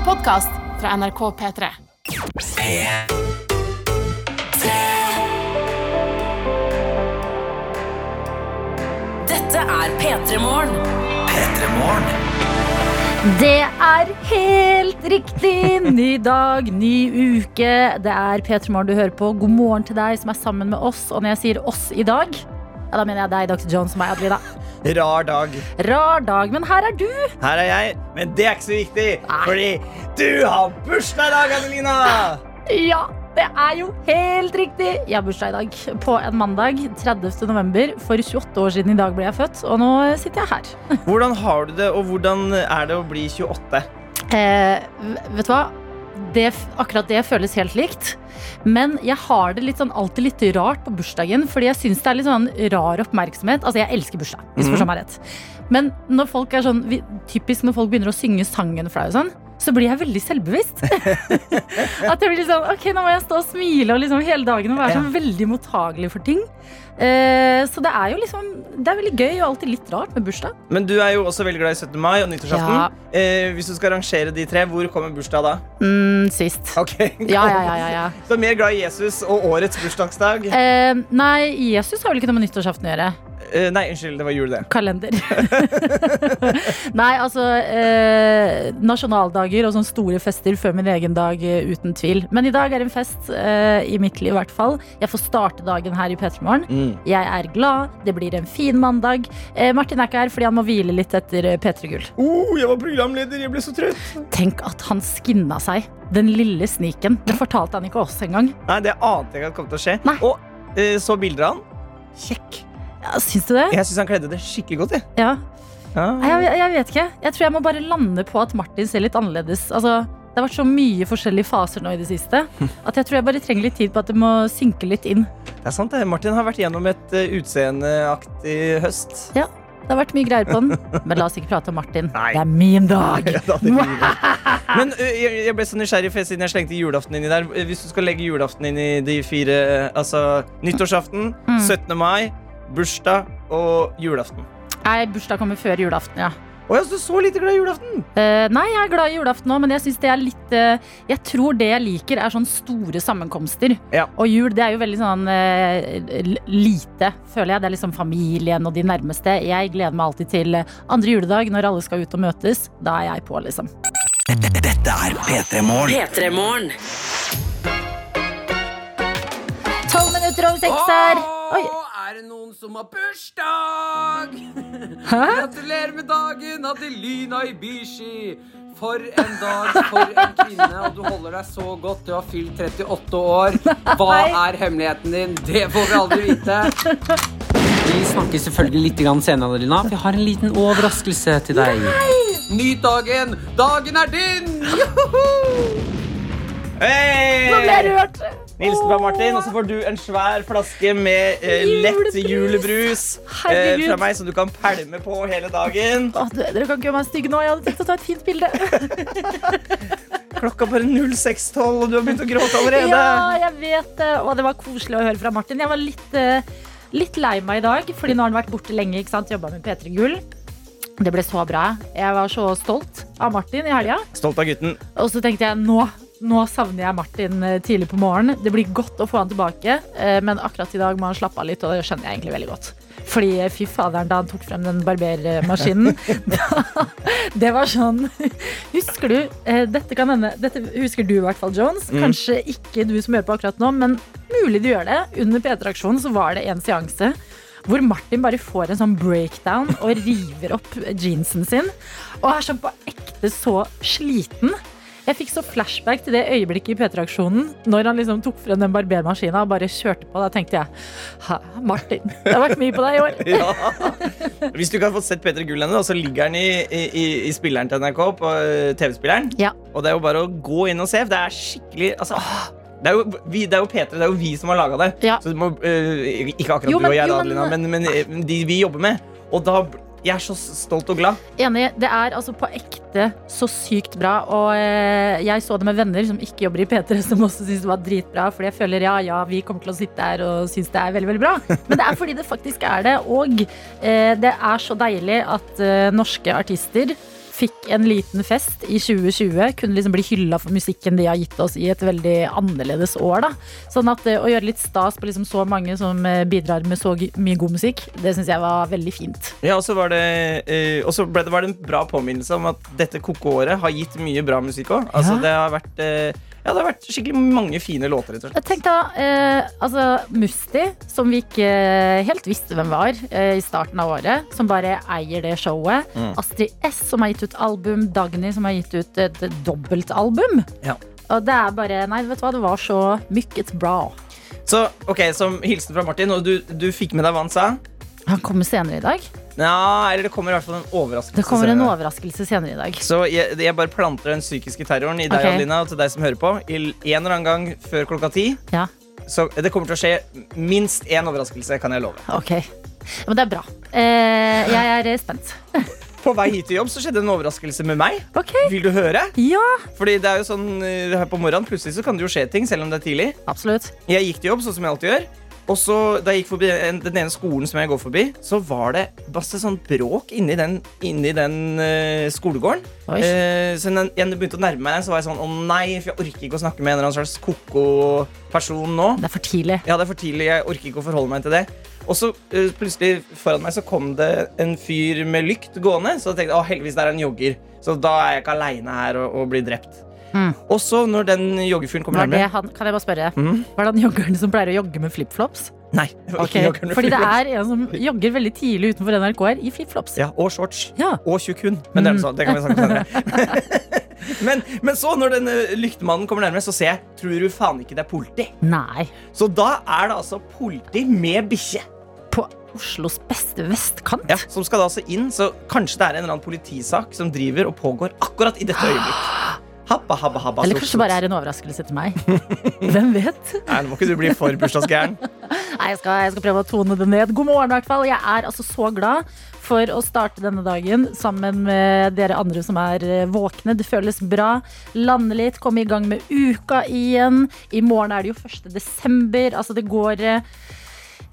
en podkast fra NRK P3. Dette er P3 Morgen. Det er helt riktig! Ny dag, ny uke. Det er P3 Morgen du hører på. God morgen til deg som er sammen med oss. Og når jeg sier oss i dag, ja, da mener jeg deg, Dr. Jones og meg, Adelina. Rar dag. Rar dag, men her er du. Her er jeg, men det er ikke så viktig, fordi du har bursdag i dag, Adelina! Ja, det er jo helt riktig. Jeg har bursdag i dag på en mandag. 30. november. For 28 år siden i dag ble jeg født, og nå sitter jeg her. Hvordan har du det, og hvordan er det å bli 28? Eh, vet du hva? Det, akkurat det føles helt likt. Men jeg har det litt sånn, alltid litt rart på bursdagen, fordi jeg syns det er litt sånn rar oppmerksomhet. Altså, jeg elsker bursdag, misforstå meg rett. Men når folk er sånn, typisk når folk begynner å synge sangen for deg og sånn, så blir jeg veldig selvbevisst. At jeg blir sånn, ok, nå må jeg stå og smile og liksom hele dagen og være sånn veldig mottagelig for ting. Eh, så det er jo liksom, det er veldig gøy og alltid litt rart med bursdag. Men du er jo også veldig glad i 17. mai og nyttårsaften. Ja. Eh, hvis du skal rangere de tre, hvor kommer bursdag da? Mm, sist. Ok, Ja, ja, ja, ja, ja. Så mer glad i Jesus og årets bursdagsdag? Eh, nei, Jesus har vel ikke noe med nyttårsaften å gjøre. Eh, nei, unnskyld, det var jul, det. Kalender. nei, altså eh, Nasjonaldager og sånne store fester før min egen dag, eh, uten tvil. Men i dag er en fest, eh, i mitt liv i hvert fall. Jeg får starte dagen her i P3 Morgen. Mm. Jeg er glad. Det blir en fin mandag. Eh, Martin er ikke her fordi han må hvile litt etter eh, P3 Gull. Oh, jeg var programleder, jeg ble så trøtt. Tenk at han skinna seg. Den lille sniken. Det fortalte han ikke oss engang. Nei, det ante jeg ikke at kom til å skje. Nei. Og så bilder av han. Kjekk. Ja, syns du det? Jeg syns han kledde det skikkelig godt. Jeg. Ja. Ja. Jeg, jeg vet ikke. Jeg tror jeg må bare lande på at Martin ser litt annerledes. Altså, det har vært så mye forskjellige faser nå i det siste at jeg tror jeg bare trenger litt tid på at det må synke litt inn. Det er sant, det. Martin har vært gjennom et uh, utseendeaktig høst. Ja. Det har vært mye greier på den. Men la oss ikke prate om Martin. Nei. Det er min dag. Ja, da, er blir det. Men ø, jeg, ble så nysgjerrig for siden jeg slengte julaften inni der. Eh, Hvis du skal legge julaften inn i de fire Altså nyttårsaften, Mm. 17. mai, bursdag og julaften. Nei, bursdag kommer før julaften, ja. Å ja, så du er så lite glad i julaften! Eh, nei, jeg er glad i julaften òg, men jeg synes det er litt eh, Jeg tror det jeg liker, er sånn store sammenkomster. Ja. Og jul det er jo veldig sånn eh, lite, føler jeg. Det er liksom familien og de nærmeste. Jeg gleder meg alltid til eh, andre juledag, når alle skal ut og møtes. Da er jeg på, liksom. Dette er P3 Morgen. P3 Morgen. Tolv minutter over seks her. Oi. Det noen som har bursdag? Hæ? Gratulerer med dagen, Adelina Ibishi. For en dag, for en kvinne, og du holder deg så godt. Du har fylt 38 år. Hva er hemmeligheten din? Det får vi aldri vite. Vi snakker selvfølgelig litt senere, Adelina, for jeg har en liten overraskelse til deg. Nyt dagen! Dagen er din! Joho! Hey! Nå ble jeg rørt. Hilsen fra Martin, og så får du en svær flaske med eh, lett Julebrus. julebrus eh, fra meg, som du kan pælme på hele dagen. Å, du, dere kan ikke gjøre meg stygg nå. Jeg hadde tenkt å ta et fint bilde. Klokka bare 06.12, og du har begynt å gråte allerede. Ja, jeg vet det. Og det var koselig å høre fra Martin. Jeg var litt, uh, litt lei meg i dag, fordi nå har han vært borte lenge. ikke sant? Jobba med P3 Gull. Det ble så bra. Jeg var så stolt av Martin i helga. Stolt av gutten. Og så tenkte jeg nå, nå savner jeg Martin eh, tidlig på morgenen. Det blir godt å få han tilbake, eh, men akkurat i dag må han slappe av litt, og det skjønner jeg egentlig veldig godt. Fordi eh, fy faderen, da han tok frem den barbermaskinen da, Det var sånn Husker du Dette kan hende Dette husker du i hvert fall, Jones. Kanskje ikke du som hører på akkurat nå, men mulig du gjør det. Under P3-aksjonen så var det en seanse hvor Martin bare får en sånn breakdown og river opp jeansen sin. Og er sånn på ekte så sliten. Jeg fikk så flashback til det øyeblikket i P3-aksjonen når han liksom tok frem den barbermaskina og bare kjørte på. Da tenkte jeg ha, Martin, det har vært mye på deg i år. Ja. Hvis du ikke har fått sett Peter Gull ennå, så ligger han i, i, i spilleren til NRK, på eh, TV-spilleren. Ja. Og det er jo bare å gå inn og se. Det er skikkelig altså, det er, jo, vi, det er jo P3, det er jo vi som har laga det. Ja. Så du må, uh, ikke akkurat Jo, du og jeg, jo, men- Adelina, men, men, eh, de vi jobber med. Og da Jeg er så stolt og glad. Enig. Det er altså på ekte så sykt bra. Og eh, jeg så det med venner som ikke jobber i P3, som også syntes det var dritbra. Fordi jeg føler ja, ja, vi kommer til å sitte her og synes det er veldig, veldig bra. Men det er fordi det faktisk er det. Og eh, det er så deilig at eh, norske artister fikk en liten fest i 2020. Kunne liksom bli hylla for musikken de har gitt oss i et veldig annerledes år. da Sånn at det Å gjøre litt stas på liksom så mange som eh, bidrar med så mye god musikk, det syns jeg var veldig fint. Ja, og så var det, eh, var det en bra påminnelse om at dette koko-året har gitt mye bra musikk òg. Altså, Ja. det har vært eh, Ja, det har vært skikkelig mange fine låter, rett og slett. Tenkte da, eh, altså Musti, som vi ikke eh, helt visste hvem var eh, i starten av året, som bare eier det showet. Mm. Astrid S, som har gitt ut album. Dagny, som har gitt ut et dobbeltalbum. Ja. Og det er bare Nei, vet du hva, det var så mykket bra. Så ok, som hilsen fra Martin, og du, du fikk med deg hva han sa? Han kommer senere i dag. Ja, eller det kommer i hvert fall en overraskelse. Det kommer en senere. overraskelse senere i dag. Så jeg, jeg bare planter den psykiske terroren i deg, okay. Adelina, og til deg som hører på. I en eller annen gang før klokka ti. Ja, Så det kommer til å skje minst én overraskelse, kan jeg love. ok. Men det er bra. Eh, jeg er eh, spent. På vei hit til jobb så skjedde en overraskelse med meg. Okay. Vil du høre? Ja, Fordi det er jo sånn eh, her på morgenen Plutselig så kan det jo skje ting, selv om det er tidlig. absolutt. Jeg gikk til jobb, sånn som jeg alltid gjør. Og så da jeg gikk forbi en- den ene skolen som jeg går forbi, så var det masse sånn bråk inni den, inni den uh, skolegården. Eh, så når jeg begynte å nærme meg den, så var jeg sånn Å nei, for jeg orker ikke å snakke med en eller annen slags ko-ko person nå. Det er for tidlig. Ja, det er for tidlig. Jeg orker ikke å forholde meg til det. Og så uh, plutselig foran meg så kom det en fyr med lykt gående. Så jeg tenkte å heldigvis det er en jogger. Så da er jeg ikke aleine her og, og blir drept. Mm. Og så, når den joggefyren kommer nærmere han, kan jeg bare spørre, mm. var det han joggeren som pleier å jogge med flipflops? Nei. var med Fordi det er en som jogger veldig tidlig utenfor NRK her i flipflops. Ja, og shorts. Ja. Og tjukk hund. Men det, er Mm. det kan vi snakke om senere. men, men så, når den lyktemannen kommer nærmere, så ser jeg Tror du faen ikke det er politi? Nei. Så da er det altså politi med bikkje. På Oslos beste vestkant? Ja, som skal da altså inn, så kanskje det er en eller annen politisak som driver og pågår akkurat i dette øyeblikk. Habba, habba, habba, Eller kanskje det bare er en overraskelse til meg. Hvem vet? Nei, nå må ikke du bli for bursdagsgæren. Nei, jeg skal, jeg skal prøve å tone det ned. God morgen, i hvert fall. Jeg er altså så glad for å starte denne dagen sammen med dere andre som er eh, våkne. Det føles bra. Lande litt, komme i gang med uka igjen. I morgen er det jo 1. desember. Altså, det går eh,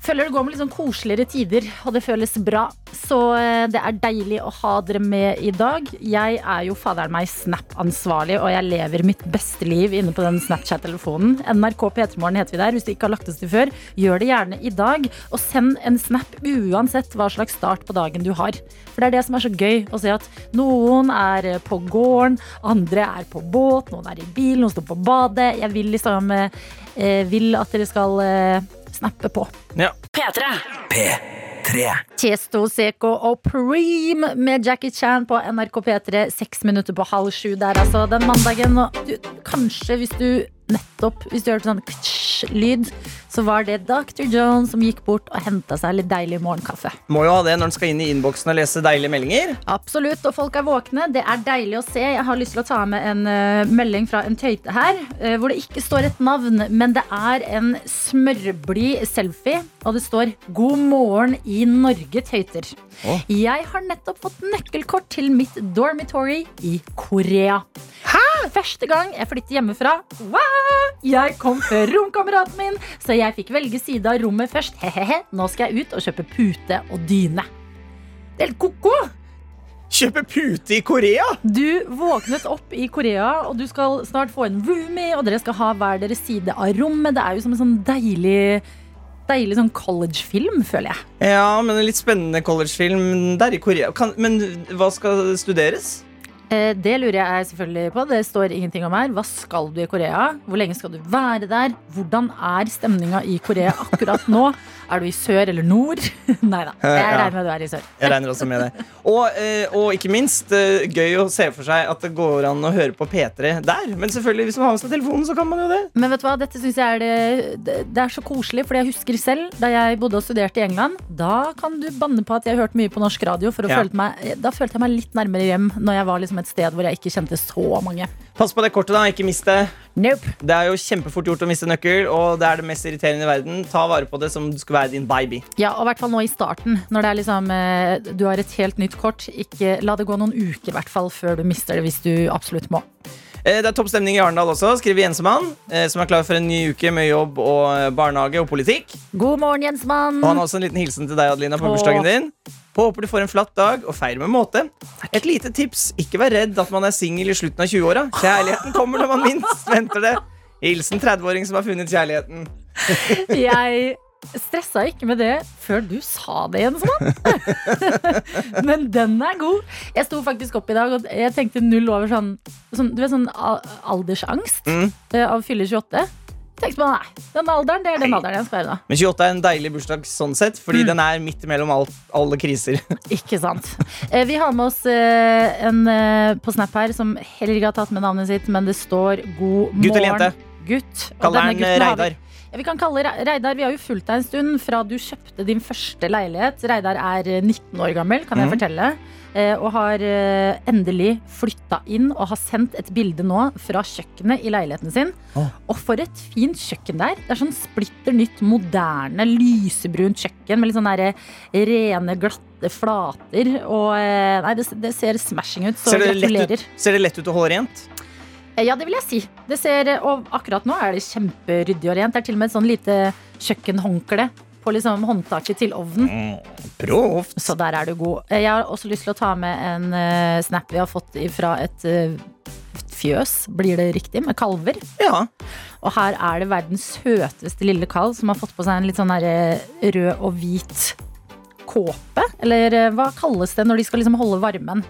Føler det går med litt sånn koseligere tider, og det føles bra. Så eh, det er deilig å ha dere med i dag. Jeg er jo faderen meg Snap-ansvarlig, og jeg lever mitt beste liv inne på den Snapchat-telefonen. NRK P3morgen heter vi der. Hvis du ikke har lagt oss til før, gjør det gjerne i dag. Og send en snap uansett hva slags start på dagen du har. For det er det som er så gøy å se at noen er eh, på gården, andre er på båt, noen er i bil, noen står på badet. Jeg vil liksom eh, vil at dere skal eh, snappe på. Ja. P3. P3. Tiesto, Seco og Preem med Jackie Chan på NRK P3. Seks minutter på halv sju der, altså. Den mandagen. Og du, kanskje hvis du nettopp Hvis du hørte sånn ktsch-lyd, så var det Dr. Jones som gikk bort og henta seg litt deilig morgenkaffe. Må jo ha det når en skal inn i innboksen og lese deilige meldinger. Absolutt, og folk er våkne. Det er deilig å se. Jeg har lyst til å ta med en uh, melding fra en tøyte her, uh, hvor det ikke står et navn, men det er en smørblid selfie, og det står 'God morgen i Norge, tøyter'. Oh. Jeg har nettopp fått nøkkelkort til mitt dormitory i Korea. Hæ? Første gang jeg flyttet hjemmefra. Wow! Jeg kom før romkameraten min, så jeg fikk velge side av rommet først. Hehehe. Nå skal jeg ut og kjøpe pute og dyne. Det er helt ko-ko! Kjøpe pute i Korea! Du våknet opp i Korea, og du skal snart få en roomie, og dere skal ha hver deres side av rommet. Det er jo som en sånn deilig Deilig sånn collegefilm, føler jeg. Ja, men en litt spennende collegefilm der i Korea. Kan, men hva skal studeres? Eh, Det lurer jeg selvfølgelig på. Det står ingenting om her. Hva skal du i Korea? Hvor lenge skal du være der? Hvordan er stemninga i Korea akkurat nå? Er du i sør eller nord? Nei da. Jeg Ja. regner med du er i sør. Jeg regner også med det. Og, eh, og ikke minst eh, gøy å se for seg at det går an å høre på P3 der. Men selvfølgelig, hvis man har med seg telefonen, så kan man jo det. Men vet du hva, dette synes jeg er det, det, er så koselig, for jeg husker selv da jeg bodde og studerte i England. Da kan du banne på at jeg hørte mye på norsk radio, for Ja. følte meg, da følte jeg meg litt nærmere hjem når jeg var liksom et sted hvor jeg ikke kjente så mange. Pass på det kortet, da. Ikke mist det. Nope. Det er jo kjempefort gjort å miste nøkkel, og det er det mest irriterende i verden. Ta vare på det som det skulle være din baby. Ja, og i hvert fall nå i starten, når det er liksom eh, du har et helt nytt kort. Ikke, la det gå noen uker i hvert fall før du mister det hvis du absolutt må. Eh, Det er topp stemning i Arendal også, skriver Jensemann, eh, som er klar for en ny uke med jobb og eh, barnehage og politikk. God morgen, Jensemann. Og han har også en liten hilsen til deg, Adelina, på bursdagen din. Håper du får en flatt dag, og feir med måte. Et lite tips, ikke vær redd at man er singel i slutten av 20-åra. Kjærligheten kommer når man minst venter det. Hilsen 30-åring som har funnet kjærligheten. Jeg stressa ikke med det før du sa det, Jensmann. Men den er god. Jeg sto faktisk opp i dag og jeg tenkte null over sånn, sånn Du vet sånn aldersangst Mm. eh, av fylle 28. Jeg tenkte man, nei, den alderen, det er den Nei. alderen jeg skal være da. Men 28 er en deilig bursdag sånn sett, fordi den er midt mellom alt, alle kriser. Ikke sant. Eh, Vi har med oss eh, en på Snap her som heller ikke har tatt med navnet sitt, men det står 'God morgen'. Gutt eller jente? Gutt. Kaller den Reidar. Vi kan kalle Reidar. Vi har jo fulgt deg en stund fra du kjøpte din første leilighet. Reidar er eh, 19 år gammel, kan jeg mm. fortelle. eh, Og har eh, endelig flytta inn og har sendt et bilde nå fra kjøkkenet i leiligheten sin. Oh. Og for et fint kjøkken der. Det er sånn splitter nytt, moderne, lysebrunt kjøkken med litt sånn derre rene, glatte flater. Og eh, nei, det, det ser smashing ut, så Ser gratulerer. ut, ser det lett ut å holde rent? Eh, Ja, det vil jeg si. Det ser, og akkurat nå er det kjemperyddig og rent. Det er til og med et sånn lite kjøkkenhåndkle på liksom håndtaket til ovnen. Mm, proft. Så der er du god. Eh, Jeg har også lyst til å ta med en uh, snap vi har fått fra et uh, fjøs, blir det riktig, med kalver. Ja. Og her er det verdens søteste lille kalv som har fått på seg en litt sånn eh, rød og hvit kåpe. Eller eh, hva kalles det når de skal liksom holde varmen?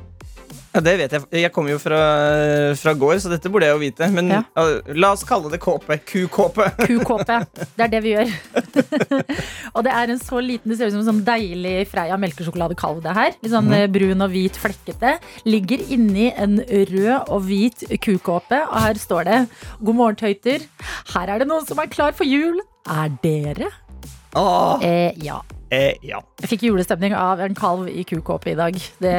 Ja, det vet jeg. Jeg kommer jo fra, fra gård, så dette burde jeg jo vite. Men Ja. la oss kalle det kåpe. Kukåpe. Kukåpe. Det er det vi gjør. og det er en så liten Det ser ut som en sånn deilig Freia melkesjokoladekalv. Det her. Litt sånn mm. brun og hvit flekkete. Ligger inni en rød og hvit kukåpe, og her står det God morgen, tøyter. Her er det noen som er klar for jul. Er dere? Åh, Eh, ja. eh, ja. Jeg fikk julestemning av en kalv i kukåpe i dag. Det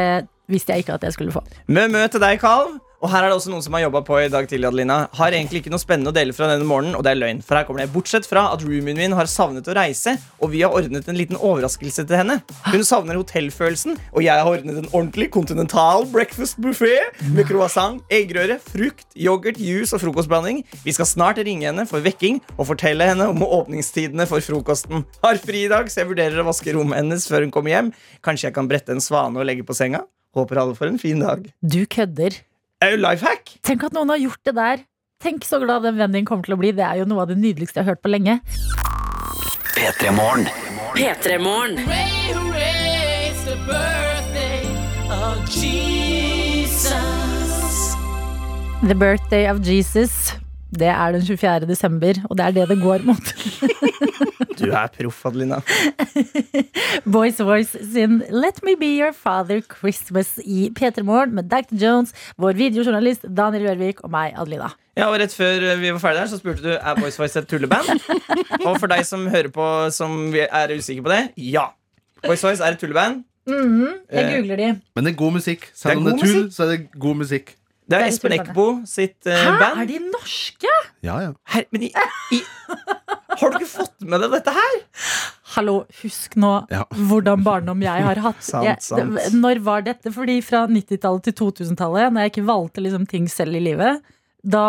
visste jeg ikke at jeg skulle få. Mø-mø til deg, Kalv. Og her er det også noen som har jobba på i dag tidlig, Adelina. Har egentlig ikke noe spennende å dele fra denne morgenen, og det er løgn. For her kommer det. Bortsett fra at roomien min har savnet å reise, og vi har ordnet en liten overraskelse til henne. Hun savner hotellfølelsen, og jeg har ordnet en ordentlig kontinental breakfast buffet med croissant, eggerøre, frukt, yoghurt, juice og frokostblanding. Vi skal snart ringe henne for vekking og fortelle henne om åpningstidene for frokosten. Har fri i dag, så jeg vurderer å vaske rommet hennes før hun kommer hjem. Kanskje jeg kan brette en svane og legge på senga? Håper alle får en fin dag. Du kødder. Det er jo life hack. Tenk at noen har gjort det der. Tenk så glad den vennen din kommer til å bli. Det er jo noe av det nydeligste jeg har hørt på lenge. P3 Morgen. P3 Morgen. Hooray, hooray, it's the birthday of Jesus. Det er den 24. desember, og det er det det går mot. Du er proff, Adelina. Boys Voice sin Let Me Be Your Father Christmas i P3 Morgen med Dr. Jones, vår videojournalist Daniel Rørvik og meg, Adelina. Ja, og Rett før vi var ferdige der, så spurte du er Boys Voice et tulleband. Og for deg som hører på som er usikker på det, ja. Boys Voice er et tulleband. Jeg Eh, googler de. Men det er god musikk. Er Selv om det er god tull, musikk. så er det god musikk. Det er Espen. Eckbo sitt uh, Hæ, band. er de norske? Ja, ja. Her, men i, i, har du ikke fått med deg dette her? Hallo, husk nå Ja. hvordan barndom jeg har hatt. Sant, jeg, sant. det- Når var dette? Fordi fra 90-tallet til 2000-tallet, når jeg ikke valgte liksom ting selv i livet, da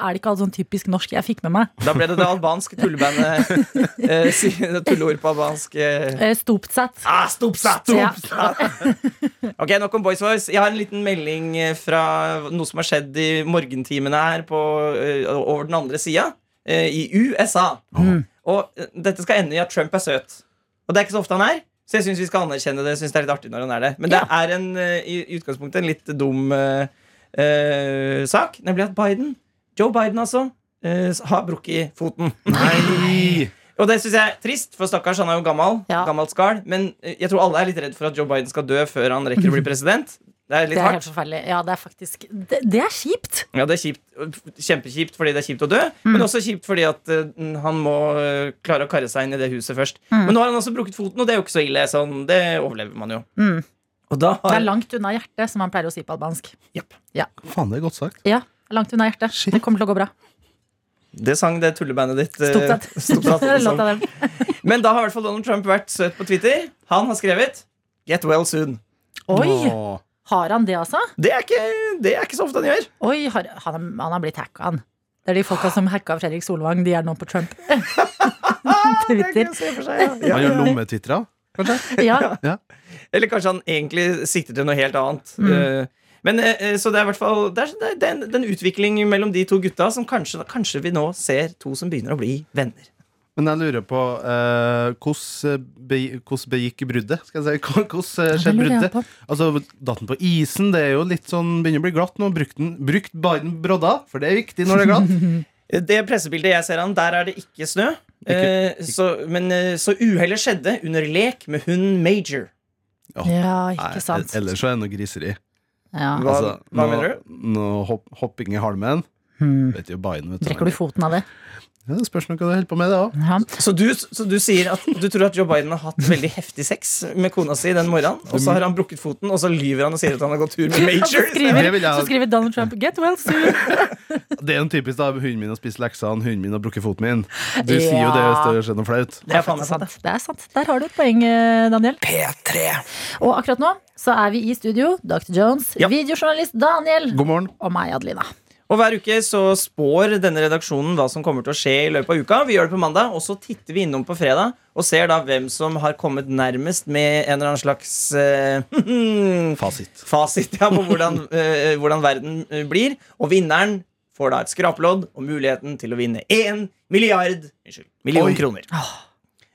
er det ikke alt sånn typisk norsk jeg fikk med meg. Da ble det det albanske tullebandet. Eh, si- på albansk. Eh. Eh, Stopsat. Ah, Stopsat! Ja. Ok, Nok om Boys Voice. Jeg har en liten melding eh, fra noe som har skjedd i morgentimene her på, over den andre sida. I USA. Og eh, dette skal ende i at Trump er søt. Og det er ikke så ofte han er. Så jeg syns vi skal anerkjenne det. Synes det er litt artig når han er det Men det Ja. er en, i utgangspunktet en litt dum eh, eh, sak. Nemlig at Biden, Joe Biden altså, eh, har brukket foten. Nei! Og det syns jeg er trist, for stakkars, han er jo gammel. Ja. Gammelt skall. Men eh, jeg tror alle er litt redd for at Joe Biden skal dø før han rekker å bli president. Det er litt Det er helt hardt. forferdelig. Ja, det er faktisk Det, det er kjipt. Ja, det er kjipt, Kjempekjipt fordi det er kjipt å dø, men også kjipt fordi at uh, han må uh, klare å karre seg inn i det huset først. Men nå har han også brukket foten, og det er jo ikke så ille. Sånn, det overlever man jo. Mm. Og da Det er langt unna hjertet, som man pleier å si på albansk. Ja, Faen, det er godt sagt. Ja, langt unna hjertet. Shit. Det kommer til å gå bra. Det sang det tullebandet ditt. Låt av dem. Men da har i hvert fall Donald Trump vært søt på Twitter. Han har skrevet 'Get well soon'. Oi! Åh. Har han det, altså? Det er ikke, det er ikke så ofte han gjør. Oi, har, han, han har blitt hacka, han. Det er de folka som hacka Fredrik Solvang, de er nå på Trump. Twitter. å se for seg, ja. Ja, Han gjør ja. Kanskje? Ja. Eller kanskje han egentlig sikter til noe helt annet. Mm. Eh, Men eh, så det er i hvert fall Det er, det er, en, utvikling mellom de to gutta som kanskje, kanskje vi nå ser to som begynner å bli venner. Men jeg lurer på eh, hvordan be- hvordan begikk bruddet? Skal jeg si. Hvordan eh, skjedde bruddet? Altså, Datt den på isen? Det er jo litt sånn Begynner å bli glatt nå. Brukt, den, brukt Biden brodda, for det er viktig når det er glatt. Eh, Det pressebildet jeg ser han, der er det ikke snø. Eh, så, men eh, så uhellet skjedde under lek med hunden Major. Ja, ikke sant. Ellers så er det noe griseri. Ja. Hva, Altså, hva nå- mener du? Noe hopp, hopping i halmen. Hmm. Vet jo Biden, vet Brekker du foten av det? Ja, det spørs hva du holder på med, det òg. Ja. Så du, så du sier at du tror at Joe Biden har hatt veldig heftig sex med kona si den morgenen, og så har han brukket foten, og så lyver han og sier at han har gått tur med Så Major? skriver, Det ha. så skriver Donald Trump 'get well soon'. Det er jo typisk da hunden min har spist leksene, hunden min har brukket foten min. Du Ja. sier jo det hvis det skjer noe flaut. Det er faen meg sant. sant. Det er sant. Der har du et poeng, eh, Daniel. P3. Og akkurat nå så er vi i studio. Dr. Jones, Ja. videojournalist Daniel God morgen. og meg, Adelina. Og hver uke så spår denne redaksjonen hva som kommer til å skje i løpet av uka. Vi gjør det på mandag, og så titter vi innom på fredag og ser da hvem som har kommet nærmest med en eller annen slags uh, Fasit. fasit ja, på hvordan, uh, hvordan verden eh, blir. Og vinneren får da et skrapelodd og muligheten til å vinne én milliard unnskyld, million Oi. kroner.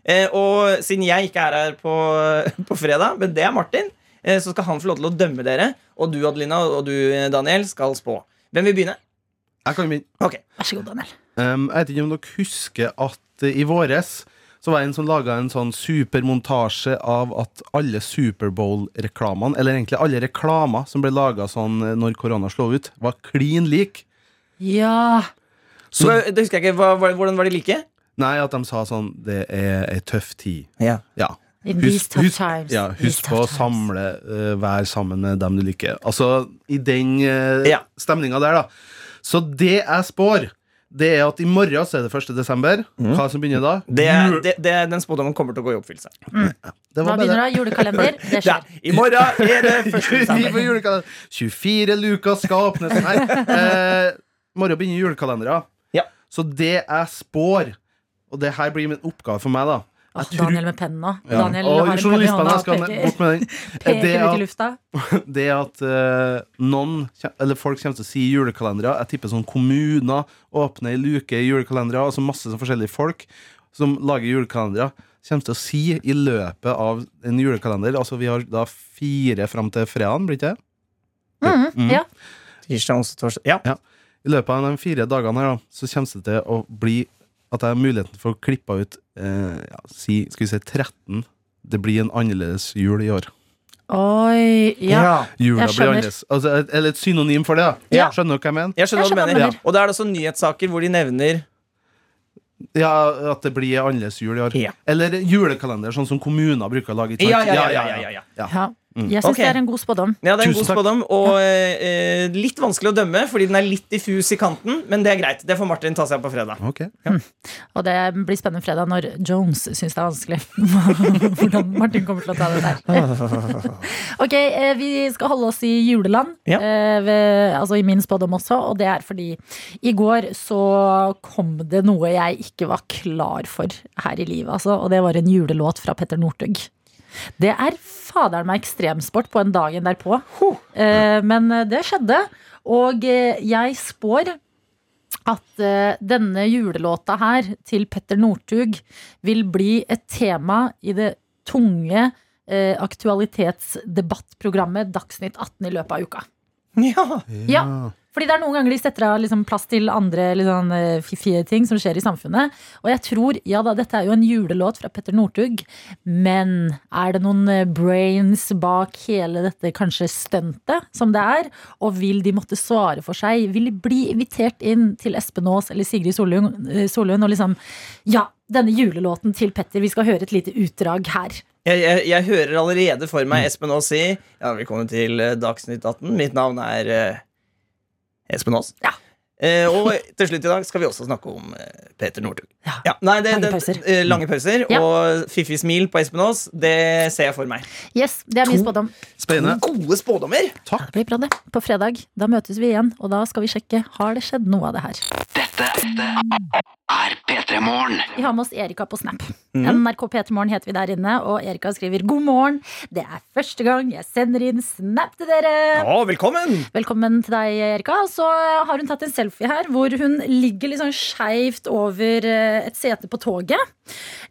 Eh, og siden jeg ikke er her på, på fredag, men det er Martin, eh, så skal han få lov til å dømme dere. Og du, Adelina, og du, Daniel, skal spå. Hvem vil begynne? Jeg kan begynne. Ok. Vær så god, Daniel. Um, jeg vet ikke om dere husker at uh, i våres så var det en som laga en sånn supermontasje av at alle Superbowl-reklamene, eller egentlig alle reklamer som ble laga sånn eh, når korona slo ut, var klin lik. Ja. Så, det husker jeg ikke. Hva, hva, hvordan var de like? Nei, at de sa sånn Det er ei tøff tid. Ja. Ja. Husk, husk, ja, husk på å samle uh, Være sammen med dem du liker. Altså, i den uh, Ja. stemninga der, da. Så det jeg spår, det er at i morgen så er det 1. desember. Hva som begynner da? Det, er- det, det, Den spådommen kommer til å gå i oppfyllelse. det Hva var begynner det. Julekalender? Det Ja, skjer. I morgen er det 1. Desember. får julekalender. 24 luker skal åpnes. Nei. Eh, I morgen begynner julekalendere. Ja. Så det jeg spår, og det her blir min oppgave for meg, da Åh, tror- Daniel med pennen nå. Ja. Daniel Og har en penn skal bort med den. Det peker ut i lufta. det at uh, noen, eller folk kommer til å si julekalendere. Jeg tipper sånn kommuner åpner ei luke i julekalendere. Altså masse sånn forskjellige folk som lager julekalendere. Kommer til å si i løpet av en julekalender Altså vi har da fire fram til fredagen, blir det ikke det? Mhm, Mm. Ja. Tirsdag, onsdag, torsdag. Ja. I løpet av de fire dagene her da Så kommer det til å bli at jeg har muligheten for å klippe ut eh, ja, si, Skal vi si 13 Det blir en annerledes jul i år. Oi, ja. Jula Jeg blir skjønner. annerledes. Altså, et- eller et synonym for det. da Ja. Skjønner du hva jeg mener? Jeg skjønner hva Jeg du skjønner mener. hva du mener. Og da er det også nyhetssaker hvor de nevner Ja, At det blir annerledes jul i år. Ja. Eller julekalender, sånn som kommuner bruker å lage. ikke Ja, ja, ja, ja, ja, ja. ja. Mm. Jeg syns okay. det er en god spådom. Ja, det er en Tusen god takk. spådom, og eh, litt vanskelig å dømme, fordi den er litt diffus i kanten, men det er greit. Det får Martin ta seg på fredag. Ok. Og det blir spennende fredag når Jones syns det er vanskelig. Hvordan Martin kommer til å ta det der. ok, eh, vi skal holde oss i juleland. Ja. eh, ved, altså i min spådom også, og det er fordi i går så kom det noe jeg ikke var klar for her i livet, altså, og det var en julelåt fra Petter Northug. Det er faderen meg ekstremsport på en dagen derpå. Eh, men eh, det skjedde, og eh, jeg spår at eh, denne julelåta her til Petter Northug vil bli et tema i det tunge eh, aktualitetsdebattprogrammet Dagsnytt 18 i løpet av uka. Ja. Ja. Fordi det er noen ganger de setter av liksom plass til andre litt sånn, eh, fiffige ting som skjer i samfunnet. Og jeg tror, ja da, dette er jo en julelåt fra Petter Northug, men er det noen eh, brains bak hele dette kanskje stuntet som det er? Og vil de måtte svare for seg? Vil de bli invitert inn til Espen Aas eller Sigrid Solund, eh, og liksom Ja, denne julelåten til Petter, vi skal høre et lite utdrag her. Jeg, jeg, jeg hører allerede for meg Espen Aas si Ja, velkommen til Dagsnytt 18. Mitt navn er Espen Aas. Ja. Eh, og til slutt i dag skal vi også snakke om eh, Peter Northug. Ja. Ja, Lange pauser. eh, lange pauser Ja. Og fiffig smil på Espen Aas, det ser jeg for meg. Yes, det er min spådom. Spennende. To gode spådommer! Takk. det blir bra det. På fredag da møtes vi igjen, og da skal vi sjekke har det skjedd noe av det her. Dette er P3 Morgen. Vi har med oss Erika på Snap. Mhm. NRK P3morgen heter vi der inne, og Erika skriver god morgen. Det er første gang jeg sender inn Snap til dere. Ja, velkommen! Velkommen til deg, Erika. Så har hun tatt en selfie her hvor hun ligger litt sånn skeivt over eh, et sete på toget.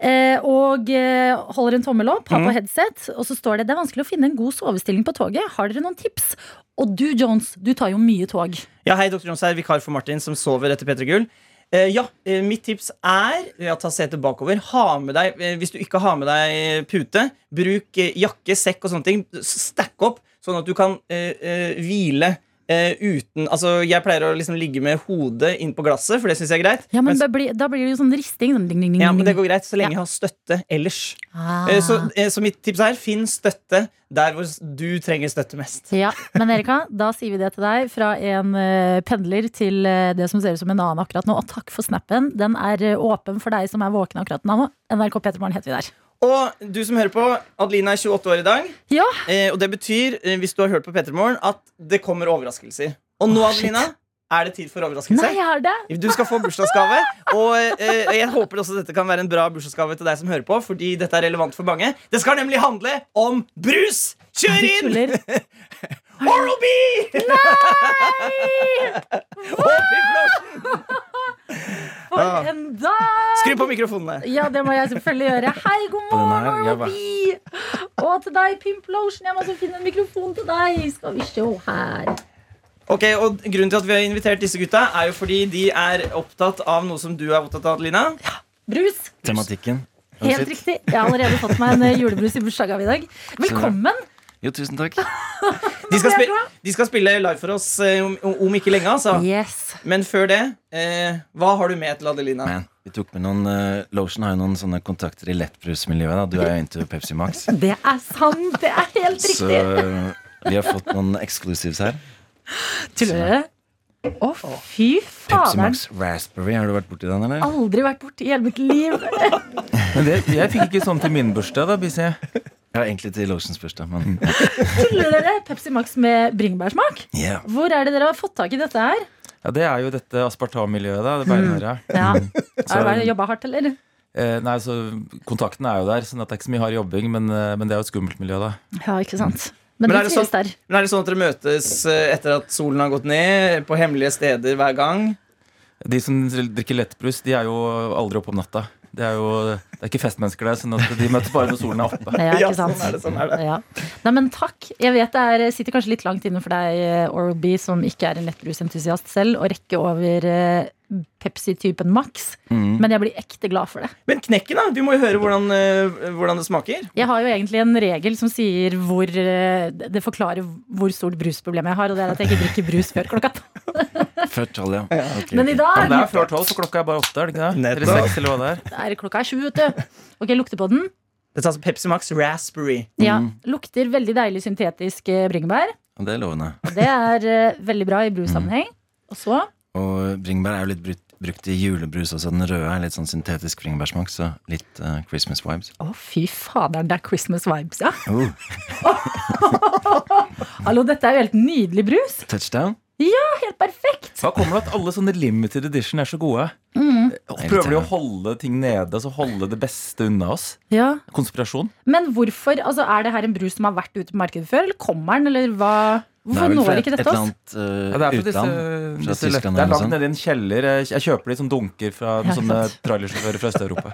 eh, Og eh, holder en tommel opp, har på headset, og så står det det er vanskelig å finne en god sovestilling på toget. Har dere noen tips? Og du, Jones, du tar jo mye tog. Ja, hei, Dr. Jones her, vikar for Martin som sover etter P3 Gull. Eh, ja, eh, mitt tips er ja, ta setet bakover. Ha med deg, eh, hvis du ikke har med deg pute, bruk jakke, sekk og sånne ting. Stack opp, sånn at du kan hvile eh, uten Altså, jeg pleier å liksom ligge med hodet inn på glasset, for det syns jeg er greit. Ja, men Mens- da blir, da blir det jo sånn risting. Sånn ding, ding, ding, ja, men det går greit så lenge Ja. jeg har støtte ellers. Ah. Uh, Så, uh, så mitt tips er finn støtte der hvor du trenger støtte mest. Ja, Men Erika, da sier vi det til deg fra en pendler til det som ser ut som en annen akkurat nå. Og takk for snappen. Den er åpen for deg som er våken akkurat nå. NRK Petermorgen heter vi der. Og du som hører på, Adelina er 28 år i dag. Ja, Eh, og det betyr, eh, hvis du har hørt på Petter Morgen, at det kommer overraskelser. Og nå. Adelina, er det tid for overraskelse. Nei, er det? Du skal få bursdagsgave. Og eh, jeg håper også dette kan være en bra bursdagsgave til deg som hører på, fordi dette er relevant for mange. Det skal nemlig handle om brus! Kjør inn! Oral-B! Nei! Lotion! For en dag! Skru på mikrofonene. Ja, det må jeg selvfølgelig gjøre. Hei, god morgen, Robbie! Og til deg, Pimp Lotion. Jeg må også finne en mikrofon til deg. Skal vi se her. Ok, og Grunnen til at vi har invitert disse gutta, er jo fordi de er opptatt av noe som du er opptatt av, Adelina. Brus. Tematikken. Helt riktig. Jeg har allerede fått meg en julebrus i bursdagsgave i dag. Velkommen. Jo, tusen takk. De skal, spille, de skal spille live for oss eh, om, om ikke lenge, altså. Yes. Men før det, eh, hva har du med til Adelina? Men, vi tok med noen eh, Lotion har jo noen sånne kontakter i lettbrusmiljøet. da Du er jo into Pepsi Max. Det er sant. Det er helt Så riktig. Så vi har fått noen exclusives her. Tuller dere? Å, fy Pepsi faderen. Max Raspberry. Har du vært borti den, eller? Aldri vært borti i hele mitt liv. Men det, jeg fikk ikke sånn til min bursdag, da, Bisse. Ja, egentlig til Lotions bursdag, men Tuller dere? Pepsi Max med bringebærsmak? yeah. Hvor er det dere har fått tak i dette her? Ja, Det er jo dette aspartammiljøet, da. Det beinharde. Ja. Så- Har du jobba hardt, eller? Eh, nei, så Kontakten er jo der, sånn det er ikke så mye hard jobbing, men, eh, men det er jo et skummelt miljø, da. Ja, ikke sant. Men, Men er det sånn- der. Men Er det sånn at dere møtes eh, etter at solen har gått ned, på hemmelige steder hver gang? De som drikker lettbrus, de er jo aldri oppe om natta. Det er jo det er ikke festmennesker der, sånn at de møtes bare når solen er oppe. Ja, Ja, ikke sant? sånn er det, sånn er det. Ja. Nei, men takk. Jeg vet det er, sitter kanskje litt langt inne for deg, Oral-B, som ikke er en lettbrusentusiast selv, å rekke over eh, Pepsi-typen Max. Mm. Men jeg blir ekte glad for det. Men knekken, da? Vi må jo høre hvordan, eh, hvordan det smaker. Jeg har jo egentlig en regel som sier hvor eh, Det forklarer hvor stort brusproblem jeg har, og det er at jeg ikke drikker brus før klokka tolv. Før tolv, ja. Okay, Men i dag Men det er før tolv, for klokka er bare åtte, er det ikke det? Eller seks, eller hva det er. Der, klokka er sju, vet du. Ok, lukter på den. Dette er altså Pepsi Max Raspberry. Ja, Mm. Lukter veldig deilig syntetisk eh, bringebær. Og Det er lovende. Og det er uh, veldig bra i brussammenheng. Og så Og bringebær er jo litt brukt, brukt i julebrus også. Den røde er litt sånn syntetisk bringebærsmak, så litt uh, Christmas vibes. Å, fy faderen, det er Christmas vibes, ja. Oh, Hallo, dette er jo helt nydelig brus. touchdown? Helt perfekt. Hva kommer det at alle sånne limited edition er så gode? Mm. Prøver de å holde ting nede, altså holde det beste unna oss? Ja. Konspirasjon? Men hvorfor? Altså, er det her en brus som har vært ute på markedet før, eller kommer den, eller hva? Hvorfor når ikke dette oss? annet eh, Ja, det er fra disse, disse lett, det er lagt nedi en kjeller. Jeg, jeg kjøper de som dunker fra Ja, sånne trailersjåfører fra Øst-Europa.